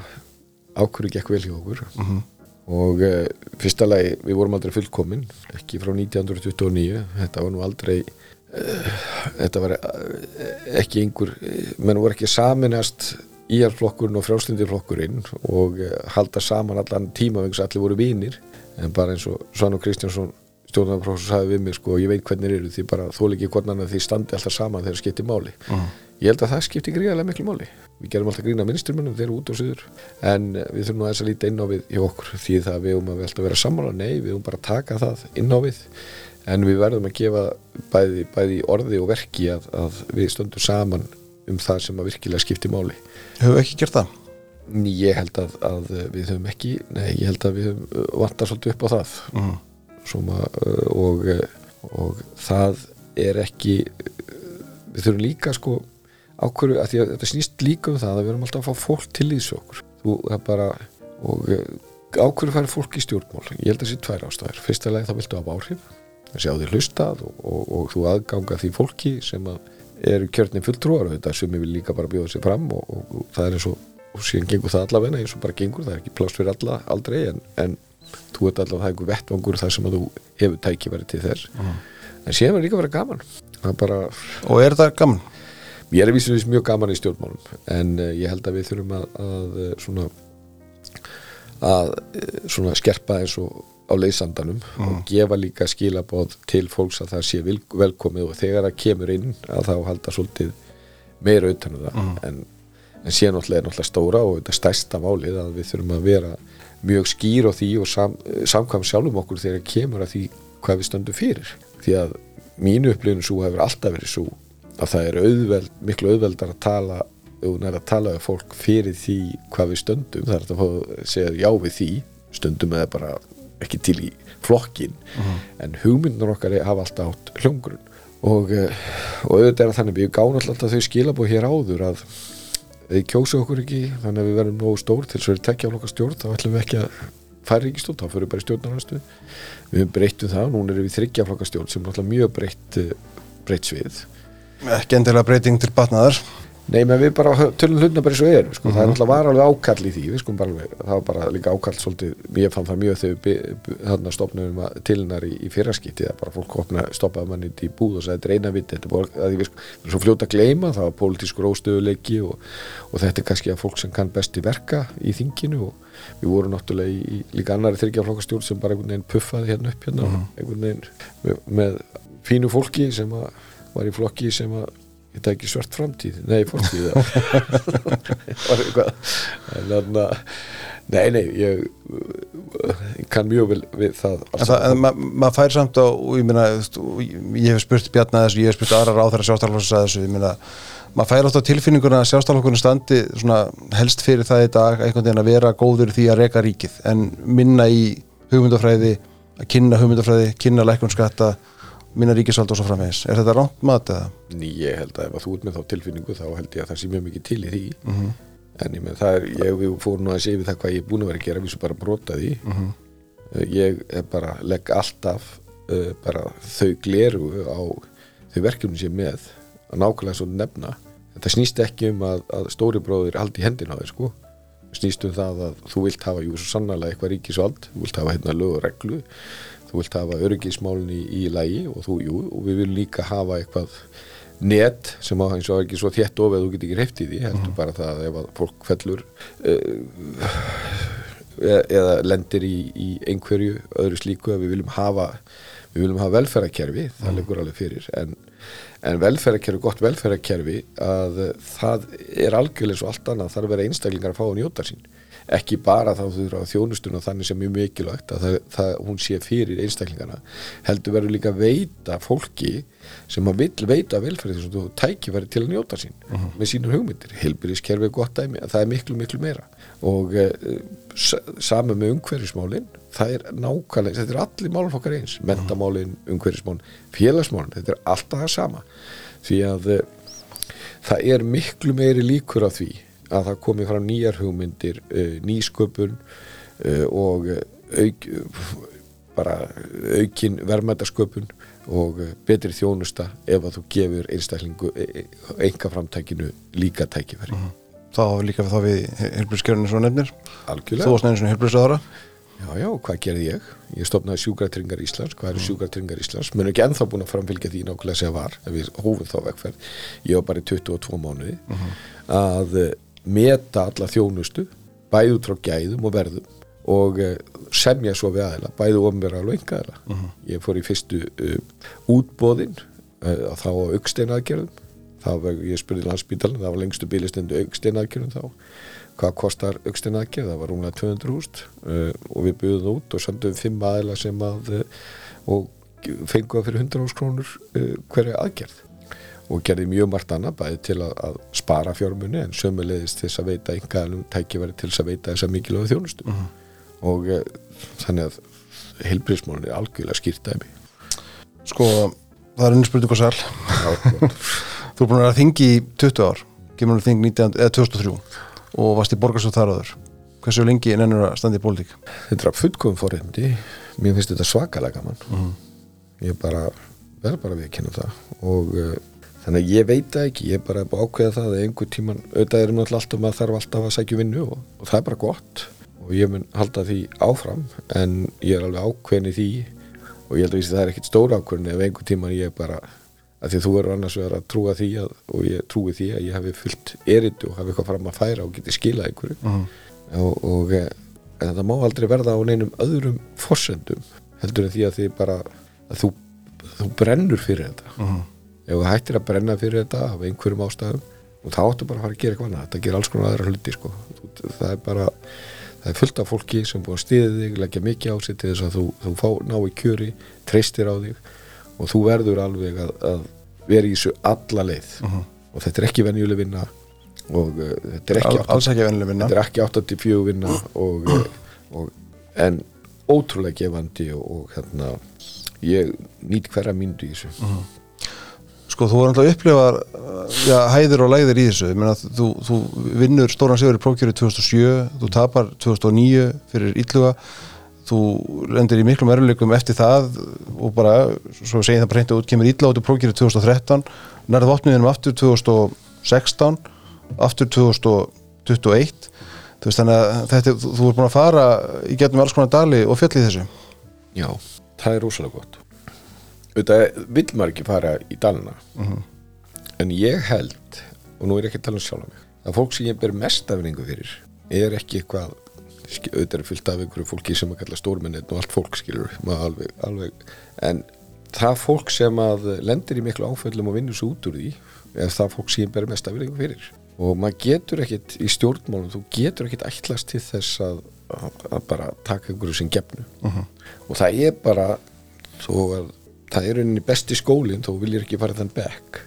ákvöru gekk vel hjá okkur mm -hmm. og e, fyrsta lagi, við vorum aldrei fullkomin ekki frá 1929 þetta var nú aldrei þetta var eh, ekki einhver menn voru ekki saminast íarflokkurinn og frjálslindirflokkurinn og eh, halda saman allan tíma vegna allir voru vinir. En bara eins og Svann og Kristjánsson stjórnarprófessor sagði við mig sko og ég veit hvernig eru því bara þól ekki hvernig því standi alltaf saman þegar skipti máli. Uh. ég held að það skipti gríðarlega miklu máli. Við gerum alltaf grína ministrumennum þeir eru út og söður en við þurfum að þess að líta inn á við hjá okkur því það við um að við að vera sammála. Nei við um bara að taka það inn á við en við verðum að gefa bæði, bæði orði og verki að, að við stöndum saman um það sem að virkilega skipti máli. Hefur við ekki gert það? Ég held að, að við höfum ekki nei, ég held að við höfum vantar svolítið upp á það. Mm. Soma, og, og það er ekki við þurfum líka sko ákvöru, að að þetta snýst líka um það að við erum alltaf að fá fólk til í þessu okkur. Þú bara og ákvöru færi fólk í stjórnmál? Ég held að það sé tvær ástæður, fyrsta leið þá viltu hafa áhrif að sjá því hlustað og, og, og þú aðganga því fólki sem að eru kjörnum fulltrúar þetta sem við vil líka bara bjóða sér fram og, og það er eins og og síðan gengur það allavegna eins og bara gengur það er ekki pláss fyrir alla aldrei en, en þú ert allavega það er einhver vettvangur þar sem að þú hefur tækifæri til þess Mhm. en síðan verður líka vera gaman það er bara, og er þetta gaman? mér er vísum mjög gaman í stjórnmálum en uh, ég held að við þurfum að, að uh, svona að uh, svona skerpa eins og á leysandanum og gefa líka skilabóð til fólks að það sé velkomið og þegar það kemur inn að þá halda svolítið meira utan um það. En, en síðan náttúrulega náttúrulega stóra og þetta stærsta málið að við þurfum að vera mjög skýr á því og sam, samkvæm sjálfum okkur þegar kemur að því hvað við stöndum fyrir. Því að mínu upplifinu svo hefur alltaf verið svo að það er auðveld, miklu auðveldar að tala og næra að tala við fólk fyrir því hvað við stöndum. Það er að fá að segja já við því. Stundum eða bara ekki til í flokkin en hugmyndunar okkar hafa alltaf átt hljóngrun og, eh, og auðvitað er það þannig við gáum alltaf þau skilabóð hér áður að þau kjósu okkur ekki þannig að við verðum nógu stór til þess að við tekja á loka stjórn þá ætlum við ekki að færa ríkistjórn þá fyrir við bara í stjórnarnastu við höfum breyttum það, núna erum við þryggja flokka stjórn sem er náttúrulega mjög breytt eh, breytt svið. Ekki endilega breyting til batnaðar Nei, menn við bara tölum hlutna bara eins og eru sko. það er náttúrulega var alveg ákall í því við skum bara það var bara líka ákall svolítið, ég fann það mjög þegar stopnum tilnar í, í fyrraskipti að bara fólk opna, stoppaði manni í búð og sagði þetta er eina viti, þetta er bara að því við sko, svo fljóta að gleyma, það var pólitískur óstöðuleiki og, og þetta er kannski að fólk sem kann best í verka í þinginu og við vorum náttúrulega í, í líka annari þryggjaflokkastjórn sem bara einhvern veginn puffaði hérna upp hérna einhvern veginn með, með þetta ekki svart framtíð, nei [LAUGHS] að nei, nei, ég, ég kann mjög vel við það saman. ma maður fær samt á ég og ég hef spurt Bjarni að þessu, ég hef spurt aðra ráþæra sjálfstæðarflokks að ég meina maður fær átt á tilfinninguna að sjálfstæðarflokkurinn standi svona helst fyrir það í dag einhvern veginn að vera góður því að reka ríkið en minna í hugmyndafræði að kynna hugmyndafræði, kynna læknumskatta minna ríkisvald og svo framvegis. Er þetta rámt mat eða? Ný, ég held að ef að þú ert með þá tilfinningu þá held ég að það sé mjög mikið til í því. En ég með það er, ég fórum nú að segja við það hvað ég er búin að vera að gera við svo bara brota því. Uh, ég er bara legg alltaf uh, bara þau gleru á þau verkefni sem með að nákvæmlega svo nefna. Þetta snýst ekki um að, að stóri bróðir haldi í hendina á þér sko. Snýst um það að þú vilt hafa jú svo sannarlega eitthvað ríkisvald, þú vilt hafa hérna lög og reglu þú vilt hafa öryggismálun í, í lægi og þú, jú, og við viljum líka hafa eitthvað net sem á eins og ekki svo þétt of eða þú getur ekki reyft í því, heldur bara það að ef að fólk fellur uh, eða, lendir í, í einhverju öðru slíku að við viljum hafa við viljum hafa velferðarkerfi, það leikur alveg fyrir. En, en velferðarkerfi, gott velferðarkerfi að það er algjörlega og allt annað, er að vera einstaklingar að fá að njóta sín ekki bara þá þú eru á þjónustuna þannig sem mjög mikilvægt að það, það, hún sé fyrir einstaklingana heldur verður líka að veita fólki sem að vill veita velferði þess að þú tækifæri til að njóta sín með sínur hugmyndir, heilbyrðiskerfi er gott dæmi að það er miklu miklu meira. Og e, sama með umhverfismálin það er nákvæmlega, þetta er allir málfokkar eins. Mentamálin, umhverfismálin, félagsmálin þetta er alltaf það sama. Því að e, það er miklu meiri líkur á því að það komi fram nýjar hugmyndir uh, nýsköpun uh, og uh, auk, bara aukin verðmætasköpun og uh, betri þjónusta ef að þú gefur einstaklingu enga framtækinu líka tækifæri. Þá líka þá við helbriðskerfinu svo nefnir þú algjörlega. Varst nefnir svona helbriðsraðara Já, já, hvað gerði ég? Ég stopnaði sjúkratringar Íslands, hvað eru sjúkratringar Íslands? Mér er ekki ennþá búin að framfylgja því nákvæmlega sem var, ef við hófum þá vegferð. Ég var bara í 22 mánuði. Að eh, meta alla þjónustu, bæði út frá gæðum og verðum og eh, semja svo við aðeila, bæði ofnverða og engaðila. Ég fór í fyrstu uh, útbóðin uh, þá á auksteinaðgerðum, þá var, ég spurði landsbítalinn, það var lengstu bílistendu auksteinaðgerðum þá. Hvað kostar aukstinn aðgerð, það var rúmlega 200 húst uh, og við buðum út og sendum fimm aðila sem að uh, og fengum það fyrir 100 húst krónur uh, hverja aðgerð og gerði mjög margt annað bæði til að, að spara fjármunni en sömulegðist til þess að veita einhverjum tækifæri til þess að veita þessa mikilvægu þjónustu. Og e, þannig að heilbríðismálun er algjörlega skýrt dæmi. Sko, það er unni spurning og [LAUGHS] gott. Þú er búin að vera að þingi í 20 ár. Kemur þing 19, eða 2003 og varst í borgarstóð þar áður. Hversu lengi nennur að standa í pólitík? þetta er fullkomum forreindi mér finnst þetta svakalega gaman. Ég bara, verður bara við að kynna það. Og uh, þannig að ég veit það ekki ég er bara ákveða það að einhver tíman auðvitað erum náttúrulega alltaf maður þarf alltaf að sækja um vinnu og, og það er bara gott. Og ég mun halda því áfram en ég er alveg ákveðin í því. Og ég held að það er ekkit stóra ákveðin ef einhver tíman ég bara að því þú verður annars vegar að trúa því að, og ég trúi því að ég hafi fullt erindu og hafi eitthvað fram að færa og geti skilað einhverju. Og, og eh, það má aldrei verða á neinum öðrum forsendum heldur en því að bara að þú, þú brennur fyrir þetta. Mhm. Ef þú hættir að brenna fyrir þetta af einhverjum ástæðum og þá áttu bara að fara að gera eitthvað annað. Þetta gerir alls konar aðra hluti sko. Það er bara það er fullt af fólki sem búið að stiða þig leggja mikið á sig til þess að þú, þú fá ná í kjöri, treystir á þig og þú verður alveg að, að vera í þessu alla leið. Og þetta er ekki venjuleg vinna og uh, þetta er ekki Al, Alls ekki vennileg vinna. þetta er ekki 84 vinna og, og, en ótrúlega gefandi og, og hérna ég nýt hverja myndu í þessu Sko, þú er alltaf upplifað já, hæðir og læðir í þessu. Ég meina, þú, þú vinnur stóran sigur í prókjöru 2007 þú tapar 2009 fyrir Ítluga þú lendir í miklum erfileikum eftir það og bara, svo segið það bara hreint út, kemur út í prókjöru 2013 nærðu vopniðinum aftur 2016 aftur 2021 þú veist þannig að þetta, þú, þú er búin að fara í getum alls konar dali og fjöll í þessu. Já, það er rosalega gott auðvitað vill maður ekki fara í dalina en ég held og nú er ég ekki að tala um sjálf mig að fólk sem ég ber mest afningu fyrir er ekki eitthvað auðvitað er fyllt af einhverju fólki sem að kalla stórmennið og allt fólk skilur alveg, alveg. En það fólk sem að lendir í miklu áföllum og vinnur svo út úr því er það fólk sem ég ber mest afningu fyrir. Og maður getur ekkit í stjórnmálum þú getur ekkit ætlast til þess að, að, bara taka einhverju sem gefnu. Og það er bara þó að það er rauninni besti skólinn þó viljir ekki fara þann bekk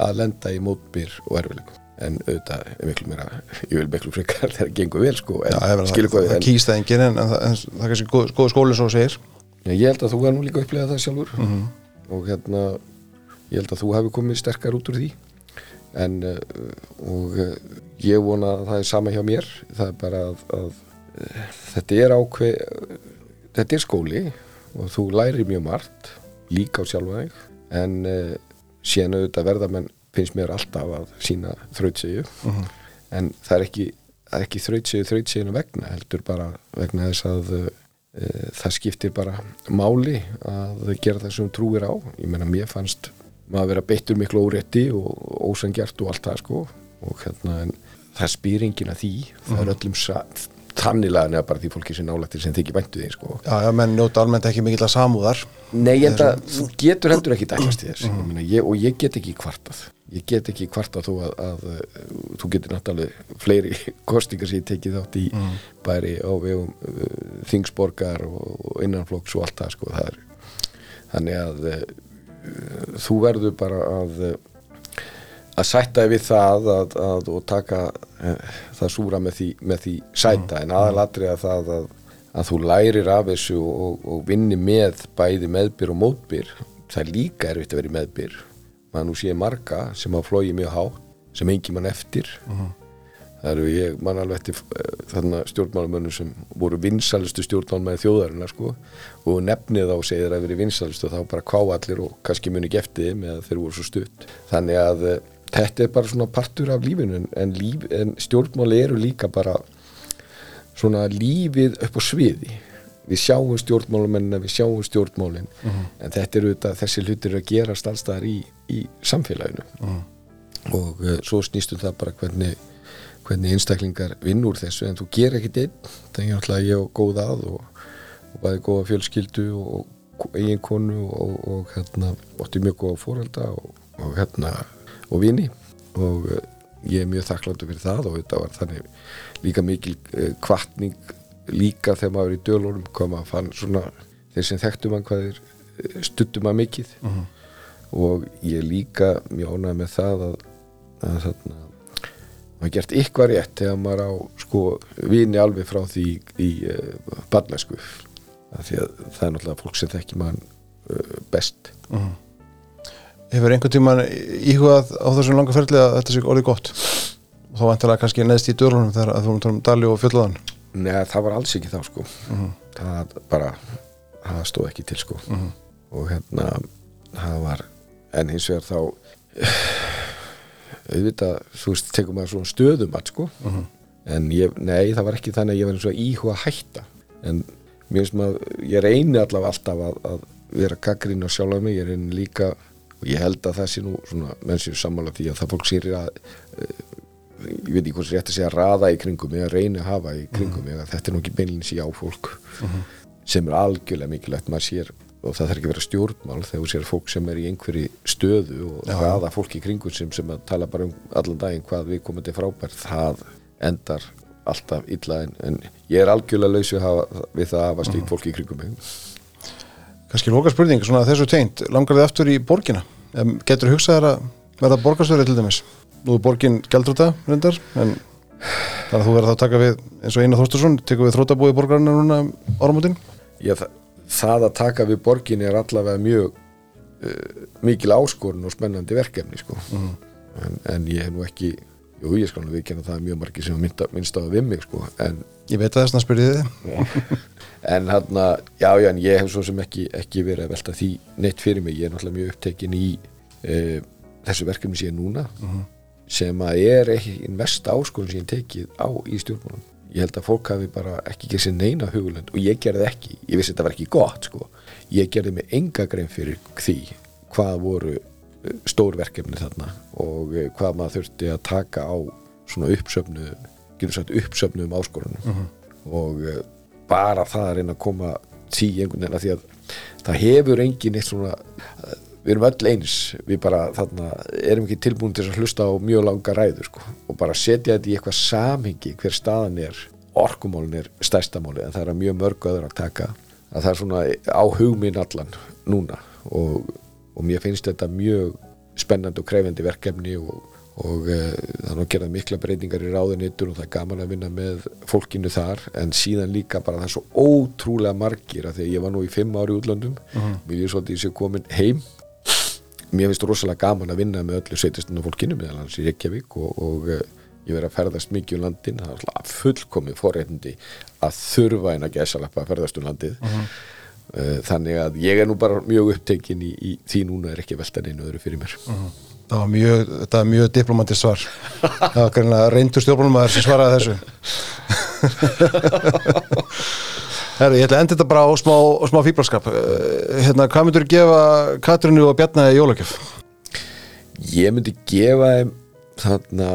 að lenda í mótbyr og erfileikum en auðvitað er miklu meira ég vil miklu frekar þegar það gengur vel sko en Já, að það, hvað það kýst það enginn en, en, það- það er kannski góð, góð skólinn svo segir. Já, ég held að þú hefur nú líka upplegað það sjálfur. Og hérna ég held að þú hefur komið sterkar út úr því. En uh, og uh, ég vona að það er sama hjá mér. Það er bara að, að uh, þetta er ákveð þetta er skóli og þú lærir mjög margt líka á sjálfa þig en uh, síðan auðvitað verða menn finnst mér alltaf að sína þrautsegju en það er ekki, það er ekki þrautsegju þrautseginu vegna heldur bara vegna þess að uh, það skiptir bara máli að gera það sem trúir á. Ég meina mér fannst maður vera beittur miklu órétti og ósangjart og allt það sko. Og hérna en það að því það er öllum sa- þannilega neða bara því fólki sem nálættir sem þykir væntu því sko. Já, já, menn njóta almennt ekki mikill að samúðar. Nei, ég held að þú getur heldur ekki dækast í þess ég meina, ég, og ég get ekki kvartað. Ég get ekki kvartað þó að, að, uh, þú getur náttúrulega fleiri [LAUGHS] kostingar sem ég tekið þátt í bæri á vegum uh, þingsborgar og, innanflokks og allt það sko. Það er, þannig að uh, þú verður bara að að sætta við það að, að, og taka uh, það súra með því, með því sæta. En aðalatrið að það að, að þú lærir af þessu og, og vinni með bæði meðbyr og mótbyr. Það er líka erfitt að vera í meðbyr. Maður nú sé marga sem hafa flóið mjög hátt sem engi mann eftir. Það eru ég mann alveg eftir uh, þarna stjórnmálamönnum sem voru vinsalistu stjórnmálamenn þjóðarinnar sko. Og nefnið og segir að veri vinsalistu þá bara kvá allir og kannski muni ekki eftir þeim eða þeir voru svo stutt. Þannig að uh, þetta er bara svona partur af lífinu en, líf, en stjórnmáli eru líka bara svona lífið upp á sviði. Við sjáum stjórnmálumennina, við sjáum stjórnmálin en þetta er auðvitað þessi hlutir eru að gerast allstaðar í, í samfélaginu. Og uh, svo snýstum það bara hvernig hvernig einstaklingar vinn úr þessu en þú ger ekkit einn, er náttúrulega ég og góð að og, og bæði góða fjölskyldu og, og eigin konu og, og hérna, ótti mjög góða fórölda og, og hérna og vini. Og uh, ég er mjög þakkláttu fyrir það og þetta var þannig líka mikil uh, kvartning líka þegar maður er í dölunum kom að fann svona þeir sem þekktu mann hvað þeir uh, stuttum að mikið. Og ég líka mjög ánægð með það að, að þarna maður gert ykkar rétt þegar maður á sko vini alveg frá því í uh, að það er náttúrulega fólk sem þekki mann uh, best Hefur einhvern tímann íhugað á þessum langa ferli að þetta sé orðið gott? Og þá vantilega kannski neðst í dörlunum þegar að þú erum um Dali og Fjöllaðan Nei, það var alls ekki þá sko. Það bara það stóð ekki til sko. Og hérna það var en hins vegar þá auðvitað, þú veist, tekum maður svona stöðum að sko. En ég, nei, það var ekki þannig að ég var eins og íhuga hætta. En mér finnst maður, ég reyni allavega alltaf að, að vera kakrin á sjálfa mig, ég reyni líka og ég held að það sé nú svona menn sér sammála því að það fólk sér að eh, ég veit ekki hvort rétt að segja raða í kringum að reyna að hafa í kringum mig að þetta er nú ekki beinlins í á fólk. Sem er algjörlega mikilvægt maður sér og það þarf ekki að vera stjórnmál þegar þú sér fólk sem er í einhverju stöðu og Já. raða fólk í kringum sem, sem að tala bara um allan daginn hvað við komum til frábær það endar alltaf illa en, en ég er algjörlega laus við, við það að hafa slíkt fólk í kringum mig Kannski loka spurning, svona þessu teint langar þið aftur í borgina? Getur hugsað þér að verða borgarstöri til dæmis? Nú er borgin gældrúta reyndar en þannig að þú verður þá að taka við eins og Einar Þorstursson, tekur við þrótabúi borgarna núna um áramótin? Já, það, það að taka við borginni er allavega mjög uh, mikil áskorun og spennandi verkefni sko. en, en ég hef nú ekki jú, ég skal nú viðkjanna það er mjög margir sem minnst, á það við mig sko. en, Ég veit að þess að spyrja þið en hann já, já, en ég hef svo sem ekki, ekki verið að velta því neitt fyrir mig, ég er náttúrulega mjög upptekin í uh, þessu verkefni sem ég er núna sem að er ekki mest áskorun sem ég tekið á í stjórnmálum. Ég held að fólk hafi bara ekki ekki sér neina hugulend og ég gerði ekki, ég vissi að þetta var ekki gott sko. ég gerði mig enga grein fyrir því hvað voru eh, stór verkefni þarna og eh, hvað maður þurfti að taka á svona uppsöfnu getur sagt uppsöfnuðum áskorunum. Og eh, bara það að reyna að koma því einhvern veginn að því að það hefur engin eitt svona eh, við erum öll eins, við bara þarna erum ekki tilbúin til að hlusta á mjög langa ræður sko. Og bara setja þetta í eitthvað samhengi hver staðan er orkumálin er stærsta máli en það er mjög mörg öður að taka að það er svona á hugminn allan núna. Og, og mér finnst þetta mjög spennandi og krefendi verkefni og, og e, það er nú gerað mikla breytingar í ráðunitur og það er gaman að vinna með fólkinu þar. En síðan líka bara það er svo ótrúlega margir að því að ég var nú í fimm ári útlöndum. Mér er svolítið sem komin heim. Mér finnst rosalega gaman að vinna með öllu sveitistunum fólkinu meðal hans í Reykjavík og, og eh, ég verið að ferðast mikið um landin það er fullkomið forréttindi að þurfa en að gæsalappa að ferðast um landið. Eh, þannig að ég er nú bara mjög upptekin í, í því núna er ekki að velta neinu öðru fyrir mér. Það var mjög, þetta var mjög diplomantist svar. Það var greinlega reyndur stjórnmálumæður sem svaraði þessu. [LAUGHS] Herru, ég ætla að enda þetta bara á smá, smá fíblaskap Hérna, hvað myndur gefa Katrínu og Bjarnaði jólagjöf? ég myndi gefa þeim þarna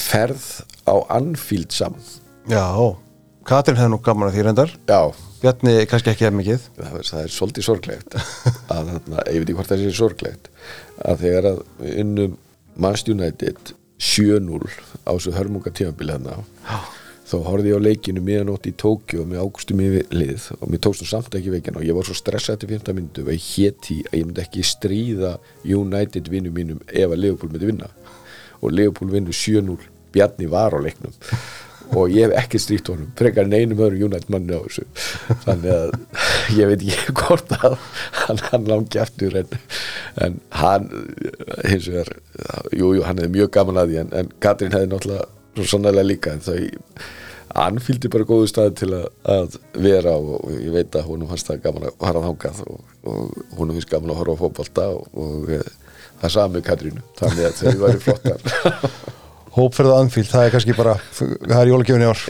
ferð á Anfield sam. Já, Katrín hefði nú gaman að því reyndar. Já, Bjarni kannski ekki hefði mikið. Það er, það er svolítið sorglegt [LAUGHS] að ég veit ekki hvort það sé sorglegt að þegar að við unnum Manchester United 7-0 á þessu hörmunga tímabili þá horfði ég á leikinu miðanótt í Tókjó með águstum í lið og mér tókst nú samt ekki veginn og ég var svo stressað til 15 myndu og ég héti að ég myndi ekki stríða United vinnum mínum ef að Leopold myndi vinna. Og Leopold vinnur 7-0 Bjarni var á leiknum og ég hef ekki stríkt honum frekar en einum öðru United manni á þessu. Þannig að ég veit ekki hvort að hann, hann langi aftur en, en hann hins vegar, jú, jú, hann hefði mjög gaman að því en, en Katrín hefði náttúrulega svo sannlega líka en það hann fylgdi bara góðu staði til að, að vera og ég veit að hún fannst það gaman að fara þangað og, og hún finnst gaman að horfa á fótbolta og, og e, það sami Katrínu þannig að þau væri flottar [LAUGHS] Hópferða Anfield, það er kannski bara það er jólagjöfin í ár.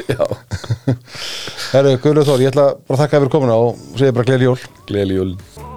[LAUGHS] Herru, Guðlega Þór, ég ætla bara að þakka fyrir komuna og segja bara gleðli jól. Gleðli jólin